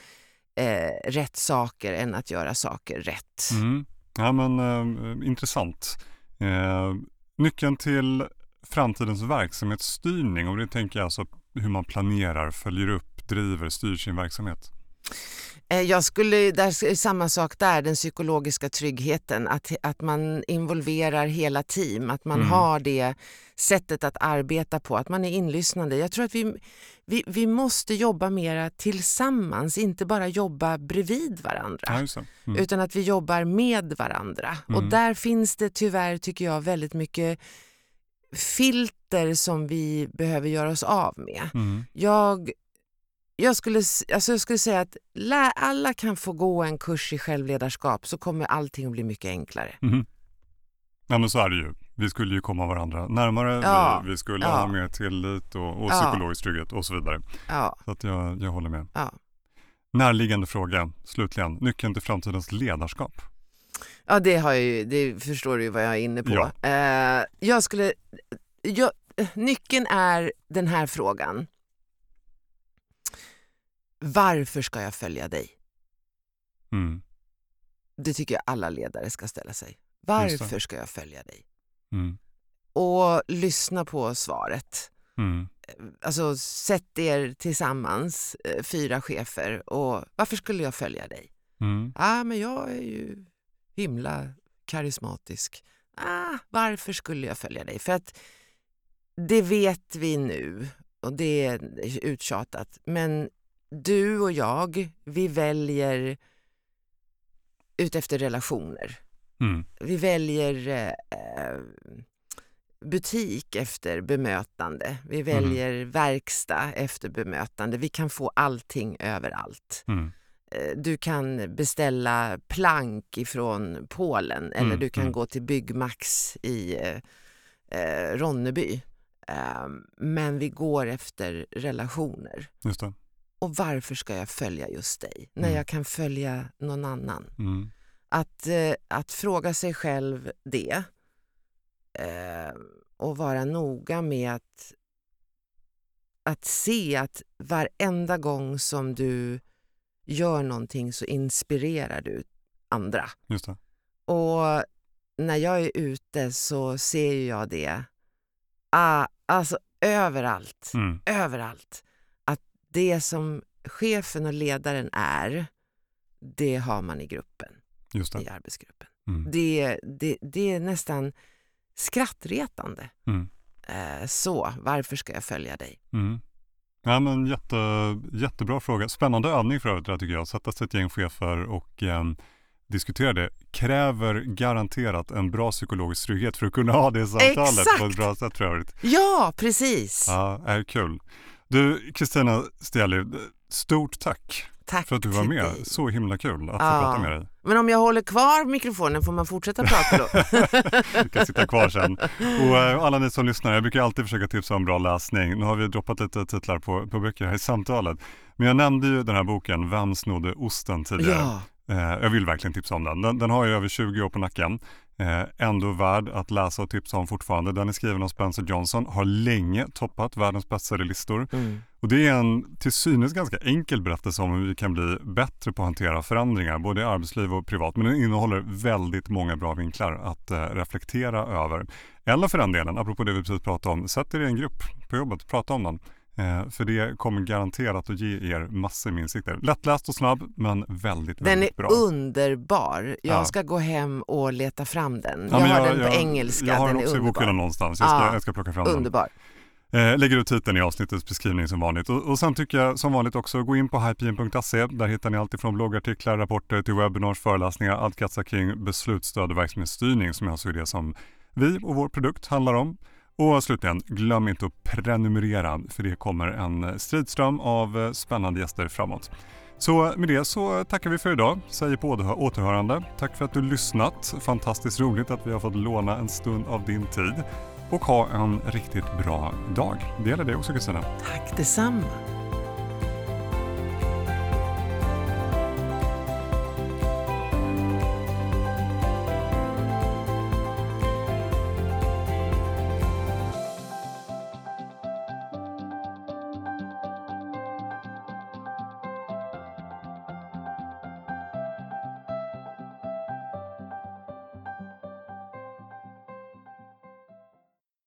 eh, rätt saker än att göra saker rätt. Mm. Ja men eh, intressant. Eh, nyckeln till framtidens verksamhetsstyrning och det tänker jag alltså hur man planerar, följer upp, driver, styr sin verksamhet. Eh, jag skulle, där, samma sak där, den psykologiska tryggheten. Att, att man involverar hela team, att man mm. har det sättet att arbeta på, att man är inlyssnande. Jag tror att vi, vi, vi måste jobba mera tillsammans, inte bara jobba bredvid varandra. Ja, mm. Utan att vi jobbar med varandra. Mm. Och där finns det tyvärr, tycker jag, väldigt mycket filter som vi behöver göra oss av med. Mm. Jag jag skulle, alltså jag skulle säga att lä, alla kan få gå en kurs i självledarskap så kommer allting att bli mycket enklare. Mm. Ja men så är det ju. Vi skulle ju komma varandra närmare, ja. vi, vi, skulle ja. ha mer tillit och, och psykologisk trygghet och så vidare. Ja. Så att jag, jag håller med. Ja. Närliggande fråga, slutligen, nyckeln till framtidens ledarskap? Ja det, har jag det förstår du ju vad jag är inne på. Ja. Uh, jag skulle, jag, nyckeln är den här frågan. Varför ska jag följa dig? Mm. Det tycker jag alla ledare ska ställa sig. Varför ska jag följa dig? Mm. Och lyssna på svaret. Mm. Alltså sätt er tillsammans, eh, fyra chefer och varför skulle jag följa dig? Mm. Ah, men jag är ju himla karismatisk. Ah, varför skulle jag följa dig? För att det vet vi nu och det är uttjatat, men du och jag, vi väljer utefter relationer. Mm. Vi väljer eh, butik efter bemötande. Vi mm. väljer mm. verkstad efter bemötande. Vi kan få allting överallt. Mm. Eh, du kan beställa plank ifrån Polen eller mm, du kan mm. gå till Byggmax i eh, eh Ronneby. Eh, men vi går efter relationer. Just det. Och varför ska jag följa just dig när mm. jag kan följa någon annan? Mm. Att, eh, att fråga sig själv det eh, och vara noga med att, att se att varenda gång som du gör någonting så inspirerar du andra. Och när jag är ute så ser jag det ah, alltså överallt. Mm. Överallt det som chefen och ledaren är, det har man i gruppen, i arbetsgruppen. Mm. Det, det, det är nästan skrattretande. Mm. Eh, så, varför ska jag följa dig? Mm. Ja, men jätte, jättebra fråga. Spännande övning för övrigt, tycker jag. Sätta sig ett gäng chefer och eh, diskutera det. Kräver garanterat en bra psykologisk trygghet för att kunna ha det samtalet Exakt. på ett bra sätt för övrigt. Ja, precis. Ja, är kul. Du, Kristina Steli, stort tack. Tack för att du var med. Dig. Så himla kul att få prata med dig. Men om jag håller kvar mikrofonen får man fortsätta prata då? du kan sitta kvar sen. Och äh, alla ni som lyssnar, jag brukar alltid försöka tipsa om bra läsning. Nu har vi droppat lite titlar på, på böcker här i samtalet. Men jag nämnde ju den här boken, Vem snodde osten tidigare. Ja. Eh, jag vill verkligen tipsa om den. Den, den har ju över 20 år på nacken. Eh, ändå värd att läsa och tipsa om fortfarande. Den är skriven av Spencer Johnson, har länge toppat världens bästsellerlistor. Mm. Och det är en till synes ganska enkel berättelse om hur vi kan bli bättre på att hantera förändringar, både i arbetsliv och privat. Men den innehåller väldigt många bra vinklar att eh, reflektera över. Eller för den delen, apropå det vi precis pratade om, sätt er i en grupp på jobbet, prata om den. Eh, för det kommer garanterat att ge er massor med insikter. Lättläst och snabb, men väldigt, den väldigt bra. Den är underbar. Jag Ja. ska gå hem och leta fram den. Ja, jag har den på engelska. Jag har den den är också i bokhyllan någonstans. Jag ska, Ja. jag ska plocka fram den. Underbar. Eh, lägger ut titeln i avsnittets beskrivning som vanligt. Och, och sen tycker jag som vanligt också gå in på hypeen.se. Där hittar ni alltid från bloggartiklar, rapporter till webinars, föreläsningar, allt kretsar kring beslutsstöd och verksamhetsstyrning som alltså är det som vi och vår produkt handlar om. Och slutligen, glöm inte att prenumerera för det kommer en stridström av eh, spännande gäster framåt. Så med det så tackar vi för idag, säger på återhörande. Tack för att du lyssnat. Fantastiskt roligt att vi har fått låna en stund av din tid. Och ha en riktigt bra dag. Det gäller dig också Kristina. Tack detsamma.